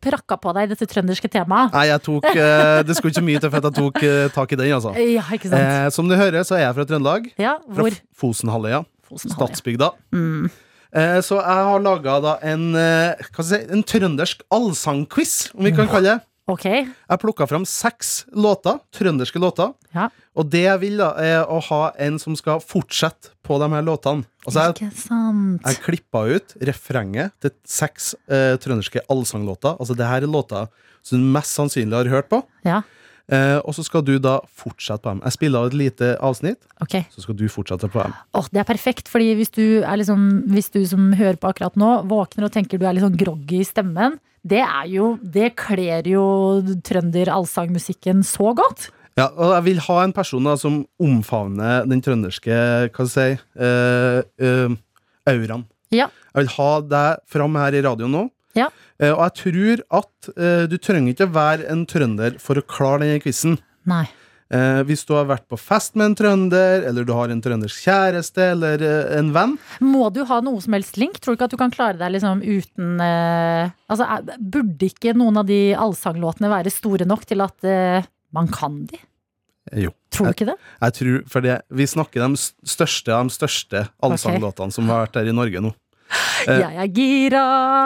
prakka på deg, dette trønderske temaet? Nei, jeg tok eh, Det skulle ikke mye til for at jeg tok eh, tak i den, altså. Ja, ikke sant? Eh, som du hører, så er jeg fra Trøndelag. Ja, hvor? Fra Fosenhalvøya. Fosenhalvøya. Stadsbygda. Mm. Eh, så jeg har laga en, eh, si, en trøndersk allsangquiz, om vi kan kalle det. Ok. Jeg plukka fram seks låter, trønderske låter. Ja. Og det jeg vil, da, er å ha en som skal fortsette på de her låtene. Altså, jeg, Ikke sant. jeg klippa ut refrenget til seks eh, trønderske allsanglåter. Altså, det her er låter som du mest sannsynlig har hørt på. Ja. Eh, og så skal du da fortsette på dem. Jeg spiller av et lite avsnitt, okay. så skal du fortsette på dem. Åh, det er perfekt, fordi hvis du, er liksom, hvis du som hører på akkurat nå, våkner og tenker du er litt sånn groggy i stemmen, det er jo Det kler jo trønder-allsangmusikken så godt. Ja, og jeg vil ha en person da, som omfavner den trønderske Hva skal jeg si uh, uh, auraen. Ja. Jeg vil ha deg fram her i radioen nå. Ja. Uh, og jeg tror at du trenger ikke være en trønder for å klare denne quizen. Nei. Eh, hvis du har vært på fest med en trønder, eller du har en trøndersk kjæreste eller eh, en venn. Må du ha noe som helst link? Tror du ikke at du kan klare deg liksom uten eh, Altså, er- Burde ikke noen av de allsanglåtene være store nok til at eh, man kan de? Eh, Jo. Tror du ikke det? Jeg tror, for det, Vi snakker de største av de største allsanglåtene som har vært der i Norge nå. Eh, Jeg er gira!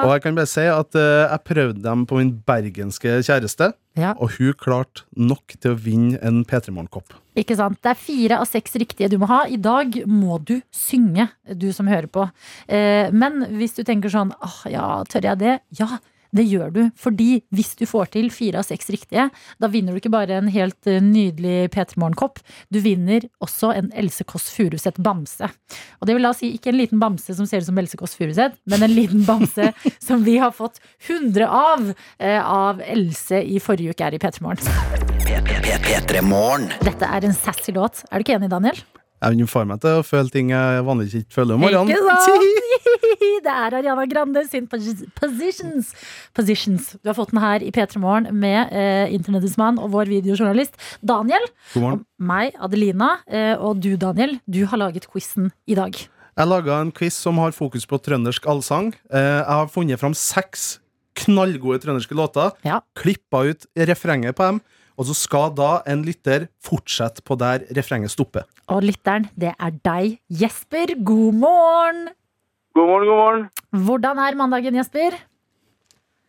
Og jeg kan bare si at eh, jeg prøvde dem på min bergenske kjæreste, Ja. og hun klarte nok til å vinne en P3 Morgen-kopp. Ikke sant? Det er fire av seks riktige du må ha. I dag må du synge, du som hører på. Eh, men hvis du tenker sånn åh, ja, tør jeg det? Ja, det gjør du. Fordi hvis du får til fire av seks riktige, da vinner du ikke bare en helt eh, nydelig P3 Morgen-kopp, du vinner også en Else Kåss Furuseth bamse. Og det vil da si ikke en liten bamse som ser ut som Else Kåss Furuseth, men en liten bamse som vi har fått 100 av eh, av Else i forrige uke her i P3 P3 Morgen. Dette er en sassy låt. Er du ikke enig, Daniel? Jeg vil få meg til å føle ting jeg vanligvis ikke føler om morgenen. Ikke sant? Det er Ariana Grande sin Positions. Positions. Du har fått den her i P3 Morgen med eh, internettets mann og vår videojournalist Daniel. God morgen. Meg, Adelina, eh, og du, Daniel. Du har laget quizen i dag. Jeg laga en quiz som har fokus på trøndersk allsang. Eh, Jeg har funnet fram seks knallgode trønderske låter, Ja. klippa ut refrenget på dem, og så skal da en lytter fortsette på der refrenget stopper. Og lytteren, det er deg, Jesper. God morgen! God morgen, god morgen. Hvordan er mandagen, Jesper?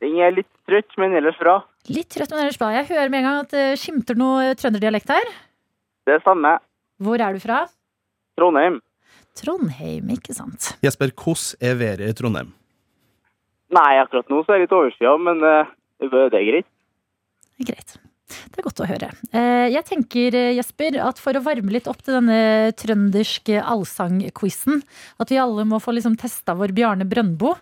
Den er litt trøtt, men ellers bra. Litt trøtt, men ellers bra. Jeg hører med en gang at det skimter noe trønderdialekt her. Det stemmer. Hvor er du fra? Trondheim. Trondheim, ikke sant? Jesper, hvordan er været i Trondheim? Nei, akkurat nå så er det litt overskya, men eh, det er greit. Greit. Det er godt å høre. Eh, Jeg tenker, eh, Jesper, at for å varme litt opp til denne trønderske allsangquizen, at vi alle må få liksom testa vår Bjarne Brøndbo.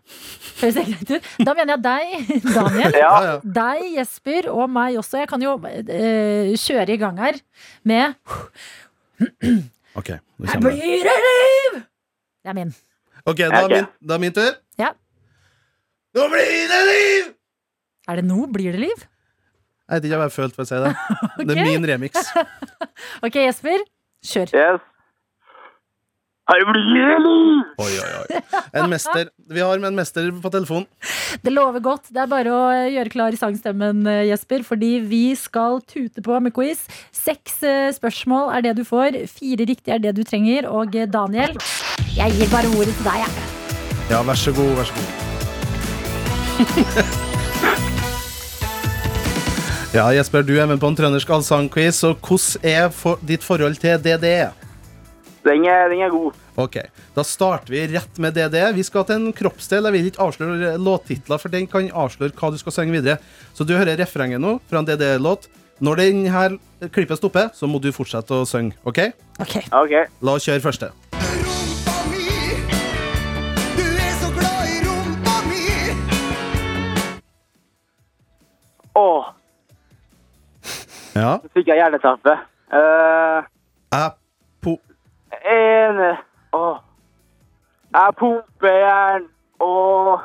Høres det greit ut? Da mener jeg deg, Daniel. Ja, ja. Deg, Jesper, og meg også. Jeg kan jo eh, kjøre i gang her med Ok, nå kommer det. blir det liv! Det er min. Ok, da er min, da er min tur. Ja. Nå blir det liv! Er det nå blir det liv? Jeg vet ikke hva jeg følte for å si det. Det er min remix. Ok, Jesper. Kjør. Yes. Oi, oi, oi. En mester. Vi har med en mester på telefon. Det lover godt. Det er bare å gjøre klar sangstemmen, Jesper, fordi vi skal tute på med quiz. Seks eh, spørsmål er det du får. Fire riktige er det du trenger. Og eh, Daniel, jeg gir bare ordet til deg, jeg. Ja, vær så god, vær så god. Ja, Jesper, du er med på en trøndersk allsangquiz, og hvordan er for ditt forhold til DDE? Den er, den er god. Ok, Da starter vi rett med DDE. Vi skal til en kroppsdel. Jeg vil ikke avsløre låttitler, for den kan avsløre hva du skal synge videre. Så du hører refrenget nå fra en DDE-låt. Når denne klippet stopper, så må du fortsette å synge. OK? Ok. Ok. La oss kjøre første. Åh, Ja. så fikk jeg hjerneteppe. Uh, Apo... en Åh. Jeg pumper jern, og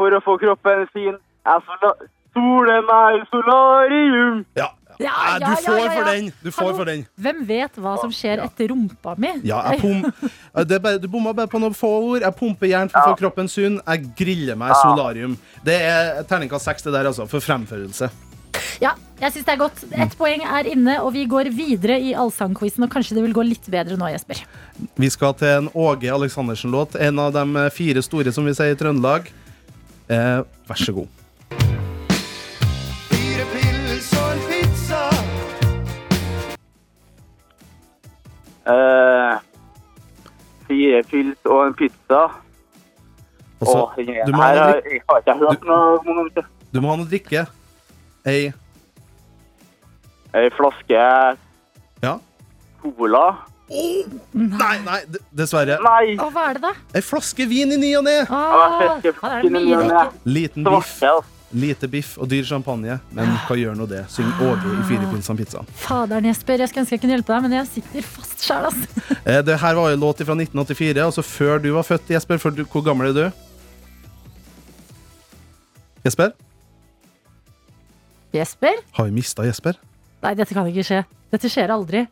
for å få kroppen fin, jeg soler meg i solarium. Ja. Ja, Nei, ja, du får ja, ja, for den. Du får for den. Hvem vet hva som skjer etter rumpa mi? Ja, jeg pump, det bare, du bomma bare på noen få ord. Jeg pumper jern for å få kroppen sunn. Jeg griller meg i solarium. Det er terningkast seks, det der, altså. For fremførelse. Ja, jeg synes det er godt. Ett poeng er inne, og vi går videre i allsangquizen. Og kanskje det vil gå litt bedre nå, Jesper. Vi skal til en Åge Aleksandersen-låt. En av de fire store, som vi sier i Trøndelag. Eh, vær så god. Fire pils og en pizza. Eh, fire pils og en pizza. Altså, Åh, den du må her ha noe jeg har ikke hørt noe det. Du må ha noe drikke. Ei Ei flaske Ja. cola. Nei, nei, dessverre. Nei! Å, hva er det, da? Ei flaske vin i ny og ne. Liten biff. Lite biff og dyr champagne. Men hva gjør nå det? Syng Åge i Fire om og pizza. Faderen, Jesper. Jeg skulle ønske jeg kunne hjelpe deg, men jeg sitter fast sjæl, ass. Eh, Det her var jo låt fra 1984, altså før du var født, Jesper. For du, hvor gammel er du? Jesper? Jesper? Har vi mista Jesper? Nei, dette kan ikke skje. Dette skjer aldri.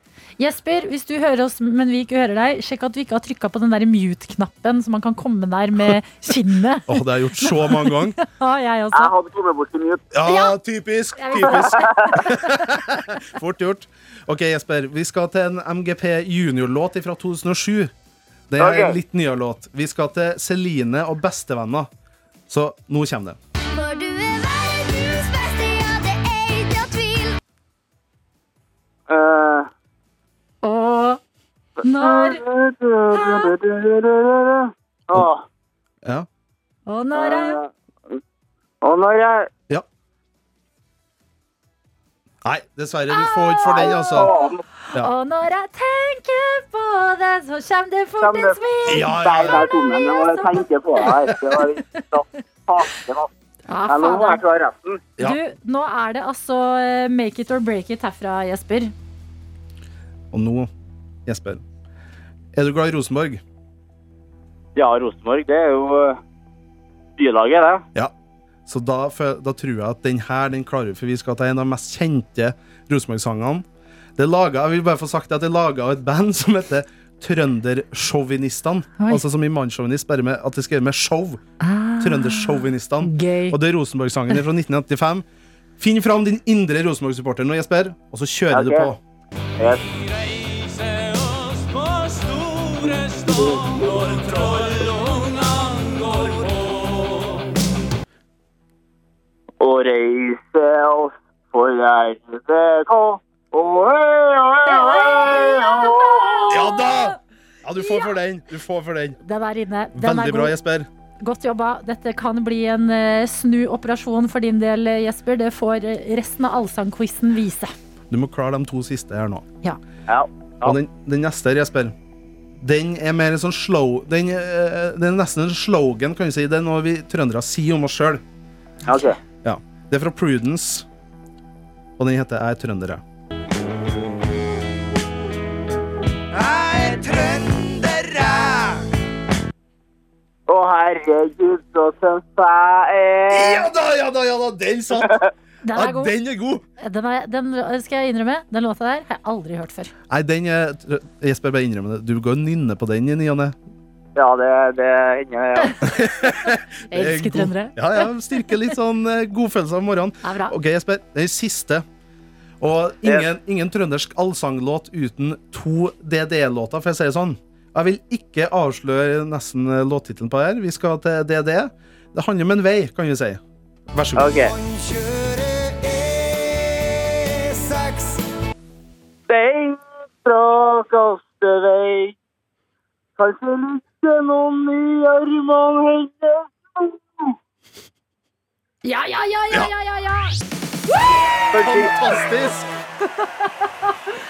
Jesper, hvis du hører oss, men vi ikke hører deg, sjekk at du ikke har trykka på den der mute-knappen, så man kan komme der med kinnet. Åh, det har jeg gjort så mange ganger. Ja, jeg også. Jeg hadde kommet bort til mute. Ja, typisk! Typisk Fort gjort. Ok, Jesper. Vi skal til en MGP junior-låt fra 2007. Det er en litt nyere låt. Vi skal til Celine og Bestevenner. Så nå kommer det. Og når Åh. Ja. Og når jeg Og når jeg ja. Nei, dessverre. Du får ikke for den, altså. Ja. Og når jeg tenker på det, så kommer det fort et smil. Ja, ja, ja. der kom den. Jeg må tenke på det. Det var litt. Ja, Ja, nå må jeg klare resten. Du, nå er det altså eh, make it or break it herfra, Jesper. Og nå, Jesper. Er du glad i Rosenborg? Ja, Rosenborg, det er jo eh, bylaget, det. Ja. Så da, da tror jeg at den her den klarer vi, for vi skal til en av de mest kjente Rosenborg-sangene. Det er laget, jeg vil bare få sagt at det er laga av et band som heter Trøndersjåvinistene. Altså som i mannssjåvinist, bare med at det skrevet med show. Ah, Trøndersjåvinistene. Og det er Rosenborg-sangen fra 1985. Finn fram din indre Rosenborg-supporter nå, Jesper, og så kjører du Ok. på. Yes. Og reise oss for RBK. Og hei, hei, hei, hei. Ja da! Ja, du får for den. Du får for den. Den er inne. Den er Veldig bra. Jesper. Godt jobba. Dette kan bli en eh, snuoperasjon for din del, eh, Jesper. Det får eh, resten av allsangquizen vise. Du må klare de to siste her nå. Ja. Ja. Og den, den neste Jesper, den er mer en sånn slow Den, eh, den er nesten en slogan, kan vi si. Det er noe vi trøndere sier om oss sjøl. Okay. Ja. Det er fra Prudence, og den heter 'Jeg er trønder'. jeg». Jeg er trønder, jeg. Å herregud, så søt jeg er. Ja da, ja da, ja da! Den satt! Den er god. den er god! Den, er, den skal jeg innrømme. Den låta der har jeg aldri hørt før. Nei, den er Jesper, bare innrømme det. Du går og nynner på den i ny og ne. Ja, det, det hender ja. Jeg Det er elsker trøndere. Ja, ja, Styrker litt sånn eh, godfølelse om morgenen. Det er bra. Ok, Jesper. Den siste. Og ingen, ingen trøndersk allsanglåt uten to DDE-låter, for jeg sier det sånn. Jeg vil ikke avsløre nesten eh, låttittelen på her. Vi skal til DDE. Det handler om en vei, kan vi si. Vær så god. Ok. Den fra kastevei. Kanskje ligger noen i armene hennes. Ja, ja, ja, ja, ja, ja, ja. Fantastisk!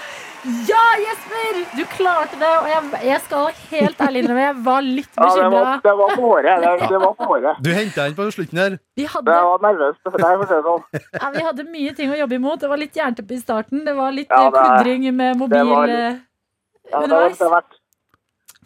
Ja, Jesper! Du klarte det. Og jeg, jeg skal helt ærlig innrømme, jeg var litt Ja, det var, bekymra. det var på håret. Det, det var på håret. Du henta den på slutten her. Vi Jeg var nervøs. Nei, for å si det sånn. ja, vi hadde mye ting å jobbe imot. Det var litt jernteppe i starten. Det var litt Ja, eh, det pludring med mobil det var eh, Ja, det var underveis. det verdt.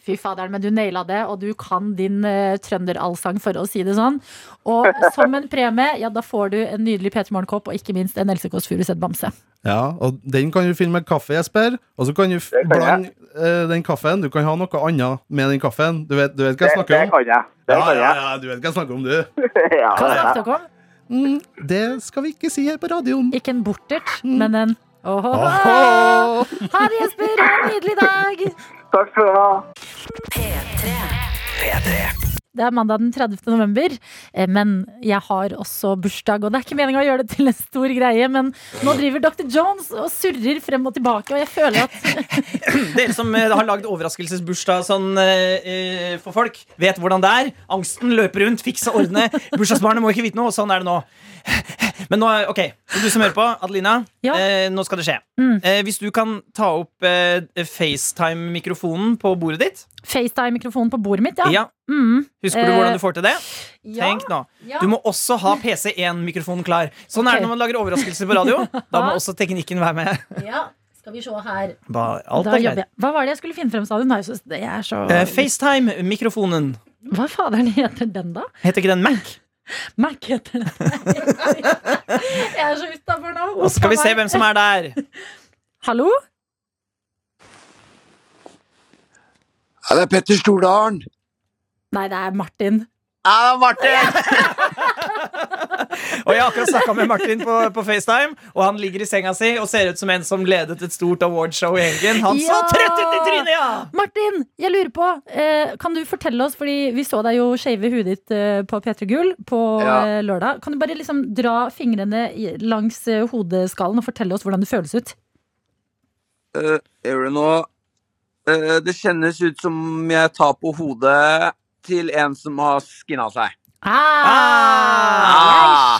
Fy faderen, men du naila det, og du kan din uh, trønderallsang, for å si det sånn. Og som en premie, ja, da får du en nydelig P3 Morgen-kopp, og ikke minst en Else Kåss Furuseth-bamse. Ja, og Den kan du finne med kaffe, Jesper. Og så kan du kan blande uh, den kaffen. Du kan ha noe annet med den kaffen. Du vet, du vet hva jeg snakker om? det det kan jeg. Det Ja, jeg. ja, ja, ja, du vet hva jeg snakker om, du. Ja, Hva snakker er- dere om? Mm, det skal vi ikke si her på radioen. Ikke en bortert, men en. Åhå. Ha det, Jesper! Ha en nydelig dag! Takk skal du ha. Det er mandag den 30. november, eh, men jeg har også bursdag. Og det er ikke meningen å gjøre det til en stor greie, men nå driver Dr. Jones og surrer frem og tilbake, og jeg føler at Dere som eh, har lagd overraskelsesbursdag sånn eh, eh, for folk, vet hvordan det er. Angsten løper rundt, fikse, ordne. Bursdagsbarnet må ikke vite noe, og sånn er det nå. Men nå, ok, du som hører på, Adelina, eh, nå skal det skje. Mm. Eh, hvis du kan ta opp eh, FaceTime-mikrofonen på bordet ditt FaceTime-mikrofonen på bordet mitt, ja. Ja. Mm. Husker du Eh, hvordan du får til det? ja. Tenk nå. Ja. Du må også ha PC1-mikrofonen klar. Sånn er det når man lager overraskelser på radio. Da må også teknikken være med. Ja, skal vi se her. Ba, alt Da er greit. Hva var det jeg skulle finne frem, sa du? Nei, er så Eh, FaceTime-mikrofonen. Hva faderen heter den, da? Heter ikke den Mac? Mac heter det. jeg er så utafor nå. Og skal vi se hvem som er der. Hallo? Ja, det er Petter Stordalen. Nei, det er Martin. Ja, Martin! Og jeg har akkurat snakka med Martin på, på FaceTime, og han ligger i senga si og ser ut som en som ledet et stort awardshow i helgen. Han så trøtt ut i trynet, ja! Martin, jeg lurer på, eh, kan du fortelle oss, fordi vi så deg jo shave huet ditt eh, på P3 Gull på Ja. eh, lørdag. Kan du bare liksom dra fingrene langs eh, hodeskallen og fortelle oss hvordan det føles ut? Eh, gjør det nå Eh, Det kjennes ut som jeg tar på hodet til en som har skinna seg. Ah,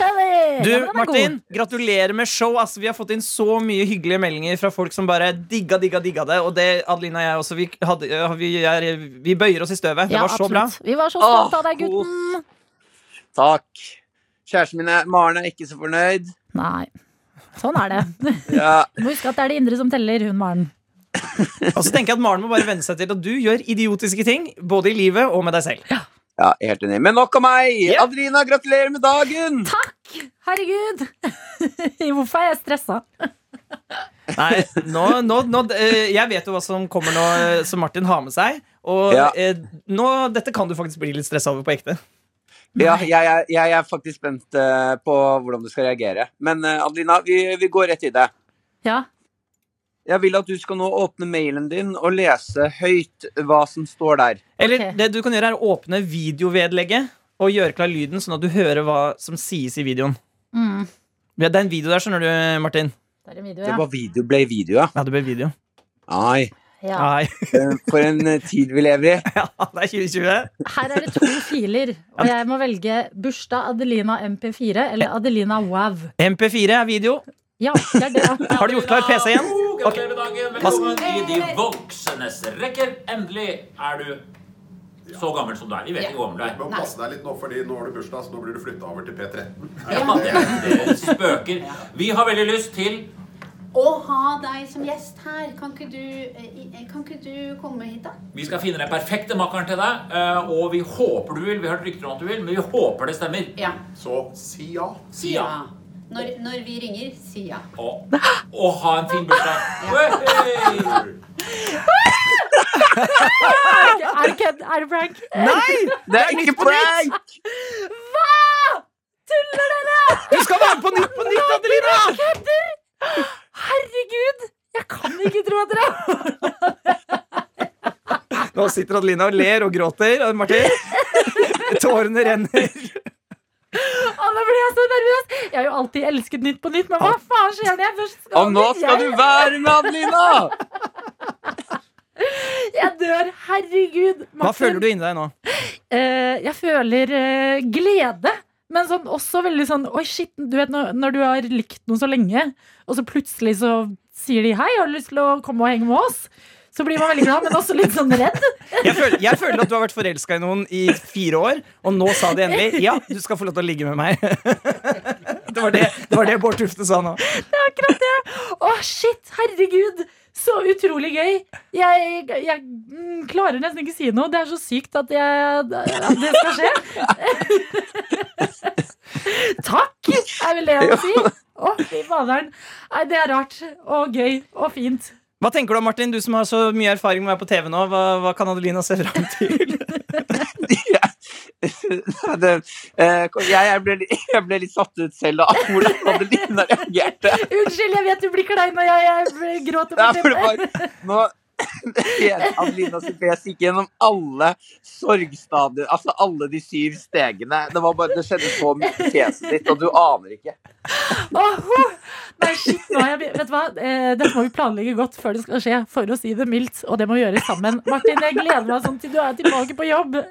jeg skjønner! Du, Martin, gratulerer med show. Altså, Vi har fått inn så mye hyggelige meldinger fra folk som bare digga, digga, digga det. Og det, Adelina og jeg også, vi, hadde, vi, er, vi bøyer oss i støvet. Det Ja, var så bra. Vi var så stolte av deg, gutten. Takk. Kjæresten min er, Maren er ikke så fornøyd. Nei, sånn er det. Ja. Du må huske at det er det indre som teller, hun Maren. Og så tenker jeg at Maren må bare venne seg til at du gjør idiotiske ting, både i livet og med deg selv. Ja, helt enig. Men nok av meg! Adelina, gratulerer med dagen! Takk! Herregud! Hvorfor er jeg stressa? Nei, nå, nå, nå øh, Jeg vet jo hva som kommer nå, øh, som Martin har med seg. Og Ja. øh, nå, dette kan du faktisk bli litt stressa over på ekte. Ja, jeg, jeg, jeg er faktisk spent eh, på hvordan du skal reagere. Men eh, Adelina, vi, vi går rett i det. Ja. Jeg vil at du skal nå åpne mailen din og lese høyt hva som står der. Eller det du kan gjøre, er å åpne videovedlegget og gjøre klar lyden, sånn at du hører hva som sies i videoen. Mm. Ja, Det er en video der, skjønner du, Martin. Det er en video, Det var video, ble video, ja. Ja, det ble video. Ai. ja. Nei. Eh, For en eh, tid vi lever i. Ja, det er 2020. Her er det to filer, og jeg må velge bursdag Adelina MP4 eller Adelina Wav. MP4 er video. Ja, det er det. Har du gjort klar PC igjen? Gratulerer med dagen. Velkommen i de voksnes rekker. Endelig er du så gammel som du er. Vi vet ikke hvor gammel du er. Du må passe deg litt nå, fordi nå har du bursdag, så nå blir du flytta over til P13. Ja, det, det spøker. Vi har veldig lyst til Å ha deg som gjest her. Kan ikke du, eh, kan ikke du komme hit, da? Vi skal finne den perfekte makkeren til deg, eh, og vi håper du vil. Vi har hørt rykter om at du vil, men vi håper det stemmer. Ja. Så si ja. Si ja. Når, når vi ringer, si ja. Og, og ha en fin bursdag. Hey! Er det kødd? Er det prank? Nei! Det er ikke prank! Hva?! Tuller dere?! Du skal være på Nytt på Nytt, Adelina! Herregud! Jeg kan ikke tro at dere Nå sitter Adelina og ler og gråter. Martin, tårene renner. Nå blir jeg så nervøs! Jeg har jo alltid elsket Nytt på Nytt, men hva faen skjer når jeg først skal Og nå skal du være med, Adelina! Jeg dør. Herregud. Hva føler du inni deg nå? Eh, jeg føler eh, glede. Men sånn, også veldig sånn Oi, shit, du vet når, når du har likt noe så lenge, og så plutselig så sier de hei, har du lyst til å komme og henge med oss? Så blir man veldig glad, men også litt sånn redd. Jeg føler, jeg føler at du har vært forelska i noen i fire år, og nå sa de endelig ja, du skal få lov til å ligge med meg. Det var det, det, var det Bård Tufte sa nå. Det er akkurat det. Å, shit, herregud. Så utrolig gøy. Jeg, jeg mm, klarer nesten ikke si noe. Det er så sykt at, jeg, at det skal skje. Takk, er vel det jeg må si. Å, fy faderen. Det er rart. Og gøy. Og fint. Hva tenker du om Martin, du som har så mye erfaring med å være på TV nå? Hva, hva kan Adelina se fram til? det, eh, jeg, jeg, ble, jeg ble litt satt ut selv av hvordan Adelina reagerte. Unnskyld, jeg vet du blir klein når jeg, jeg gråter Nei, på for det TV. var, nå, Adelina sitt fjes gikk gjennom alle sorgstadier, altså alle de syv stegene. Det, var bare, det skjedde så mye i fjeset ditt, og du aner ikke. Oh! Nei, shit, nå jeg, vet du hva? Eh, dette må vi planlegge godt før det skal skje, for å si det mildt. Og det må vi gjøre sammen. Martin, jeg gleder meg sånn til du er tilbake på jobb.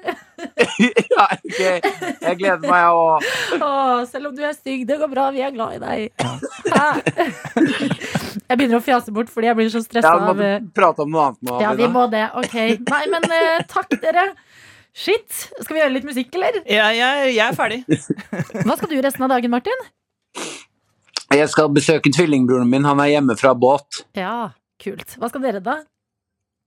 Ja, ok. Jeg gleder meg òg. Oh, selv om du er stygg, det går bra, vi er glad i deg. Hæ? Jeg begynner å fjase bort fordi jeg blir så stressa ja, av eh, prate om noe annet nå. Ja, vi må det. Ok. Nei, men uh, takk, dere. Shit. Skal vi gjøre litt musikk, eller? Ja, jeg, jeg er ferdig. Hva skal du resten av dagen, Martin? Jeg skal besøke tvillingbroren min. Han er hjemme fra båt. Ja, kult. Hva skal dere, da?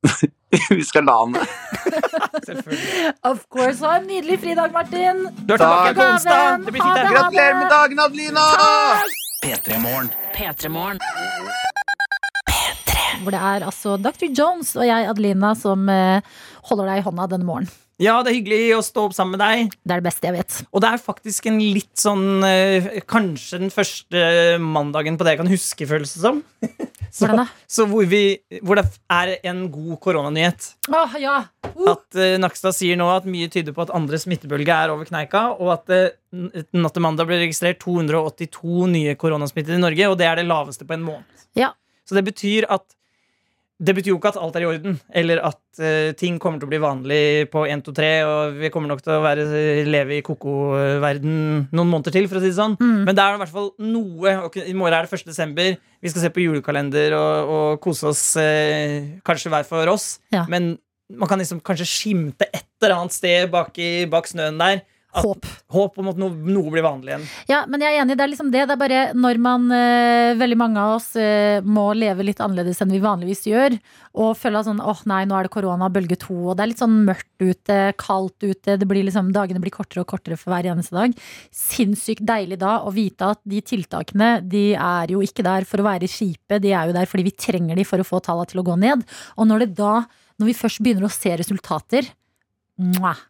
Vi skal la han Of course. Ha en nydelig fridag, Martin. Du er tilbake på onsdag. Det blir fint, det. Gratulerer med dagen, Adelina! P3morgen. P3morgen. Hvor det er altså Dr. Jones og jeg, Adelina, som eh, holder deg i hånda denne morgenen. Ja, det er hyggelig å stå opp sammen med deg. Det er det beste jeg vet. Og det er faktisk en litt sånn eh, Kanskje den første mandagen på det jeg kan huske, føles det som. Så, så hvor, vi, hvor det er en god koronanyhet. Åh, ja. At uh, Nakstad sier nå at mye tyder på at andre smittebølge er over kneika, og at uh, natt til mandag ble registrert 282 nye koronasmittede i Norge, og det er det laveste på en måned. Ja. Så det betyr at det betyr jo ikke at alt er i orden, eller at uh, ting kommer til å bli vanlig på 1, 2, 3, og vi kommer nok til å være, leve i koko-verden noen måneder til, for å si det sånn. Mm. Men det er i hvert fall noe. ok, I morgen er det 1. desember. Vi skal se på julekalender og, og kose oss uh, kanskje hver for oss. Ja. Men man kan liksom kanskje skimte et eller annet sted bak, i, bak snøen der. Håp. Håp om at noe, noe blir vanlig igjen. Ja, men jeg er enig. Det er liksom det. Det er bare når man, eh, veldig mange av oss, eh, må leve litt annerledes enn vi vanligvis gjør, og føler at sånn åh nei, nå er det korona, bølge to, og det er litt sånn mørkt ute, kaldt ute, det blir liksom, dagene blir kortere og kortere for hver eneste dag. Sinnssykt deilig da å vite at de tiltakene, de er jo ikke der for å være kjipe, de er jo der fordi vi trenger de for å få tallene til å gå ned. Og når det da, når vi først begynner å se resultater.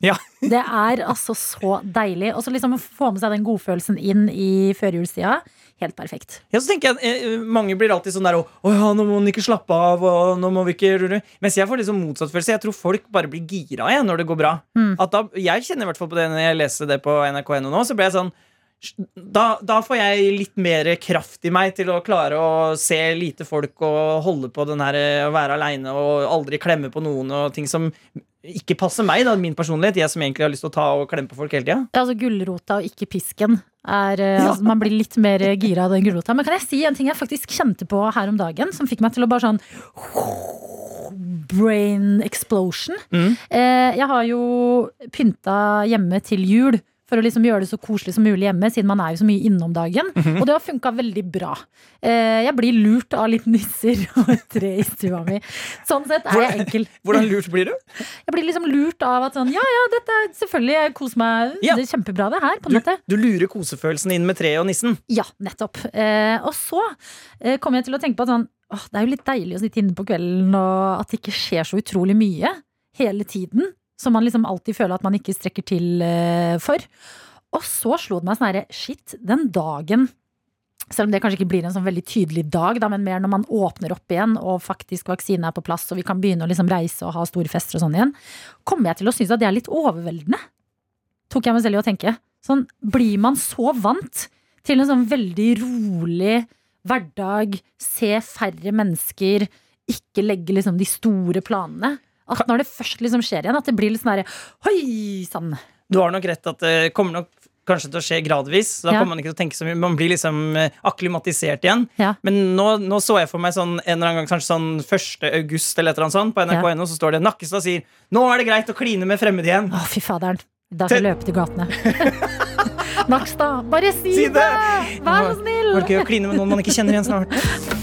Ja. Det er altså så deilig. Og så liksom få med seg den godfølelsen inn i førjulstida. Helt perfekt. Ja, så tenker jeg eh, Mange blir alltid sånn der Å ja, nå må man ikke slappe av, og nå må vi ikke Mens jeg får liksom motsatt følelse. Jeg tror folk bare blir gira igjen når det går bra. Mm. At da, jeg kjenner i hvert fall på det når jeg leste det på nrk.no nå, så ble jeg sånn da, da får jeg litt mer kraft i meg til å klare å se lite folk og holde på den her eh, å være aleine og aldri klemme på noen og ting som ikke passer meg, da, min personlighet. Jeg som egentlig har lyst til å ta og klemme på folk hele tida. Ja, altså Gulrota og ikke pisken. Er, ja. altså, man blir litt mer gira av den gulrota. Men kan jeg si en ting jeg faktisk kjente på her om dagen, som fikk meg til å bare sånn Brain explosion. Mm. Eh, jeg har jo pynta hjemme til jul. For å liksom gjøre det så koselig som mulig hjemme, siden man er jo så mye innom dagen. dagen. -hmm. Og det har funka veldig bra. Eh, jeg blir lurt av litt nisser og et tre i stua mi. Sånn sett er jeg enkel. Hvordan lurt blir du? Jeg blir liksom lurt av at sånn, ja ja, dette er selvfølgelig, jeg koser meg. Ja. Det er kjempebra det her, på Du, nettet. du lurer kosefølelsen inn med treet og nissen. Ja, nettopp. Eh, og så eh, kom jeg til å tenke på at sånn, åh, det er jo litt deilig å sitte inne på kvelden, og at det ikke skjer så utrolig mye hele tiden. Som man liksom alltid føler at man ikke strekker til eh, for. Og så slo det meg sånn herre, shit, den dagen selv om det kanskje ikke blir en sånn veldig tydelig dag, da, men mer når man åpner opp igjen og faktisk vaksinen er på plass og vi kan begynne å liksom reise og ha store fester og sånn igjen, kommer jeg til å synes at det er litt overveldende. Tok jeg meg selv i å tenke. Sånn, blir man så vant til en sånn veldig rolig hverdag, se færre mennesker, ikke legge liksom de store planene. At når det først liksom skjer igjen, at det blir litt sånn herre Hoi sann! Du har nok rett at det kommer nok kanskje til å skje gradvis. Så da Ja. kommer Man ikke til å tenke så mye Man blir liksom eh, akklimatisert igjen. Ja. Men nå, nå så jeg for meg sånn en eller annen gang Kanskje sånn 1. august eller et eller annet sånt på NRK.no, så står det Nakkestad sier Nå er det greit å kline med fremmede igjen. Å, fy faderen. Da skal jeg løpe til gatene. Nakstad, bare si, Si det! det! Vær så snill! Var det gøy å kline med noen man ikke kjenner igjen snart?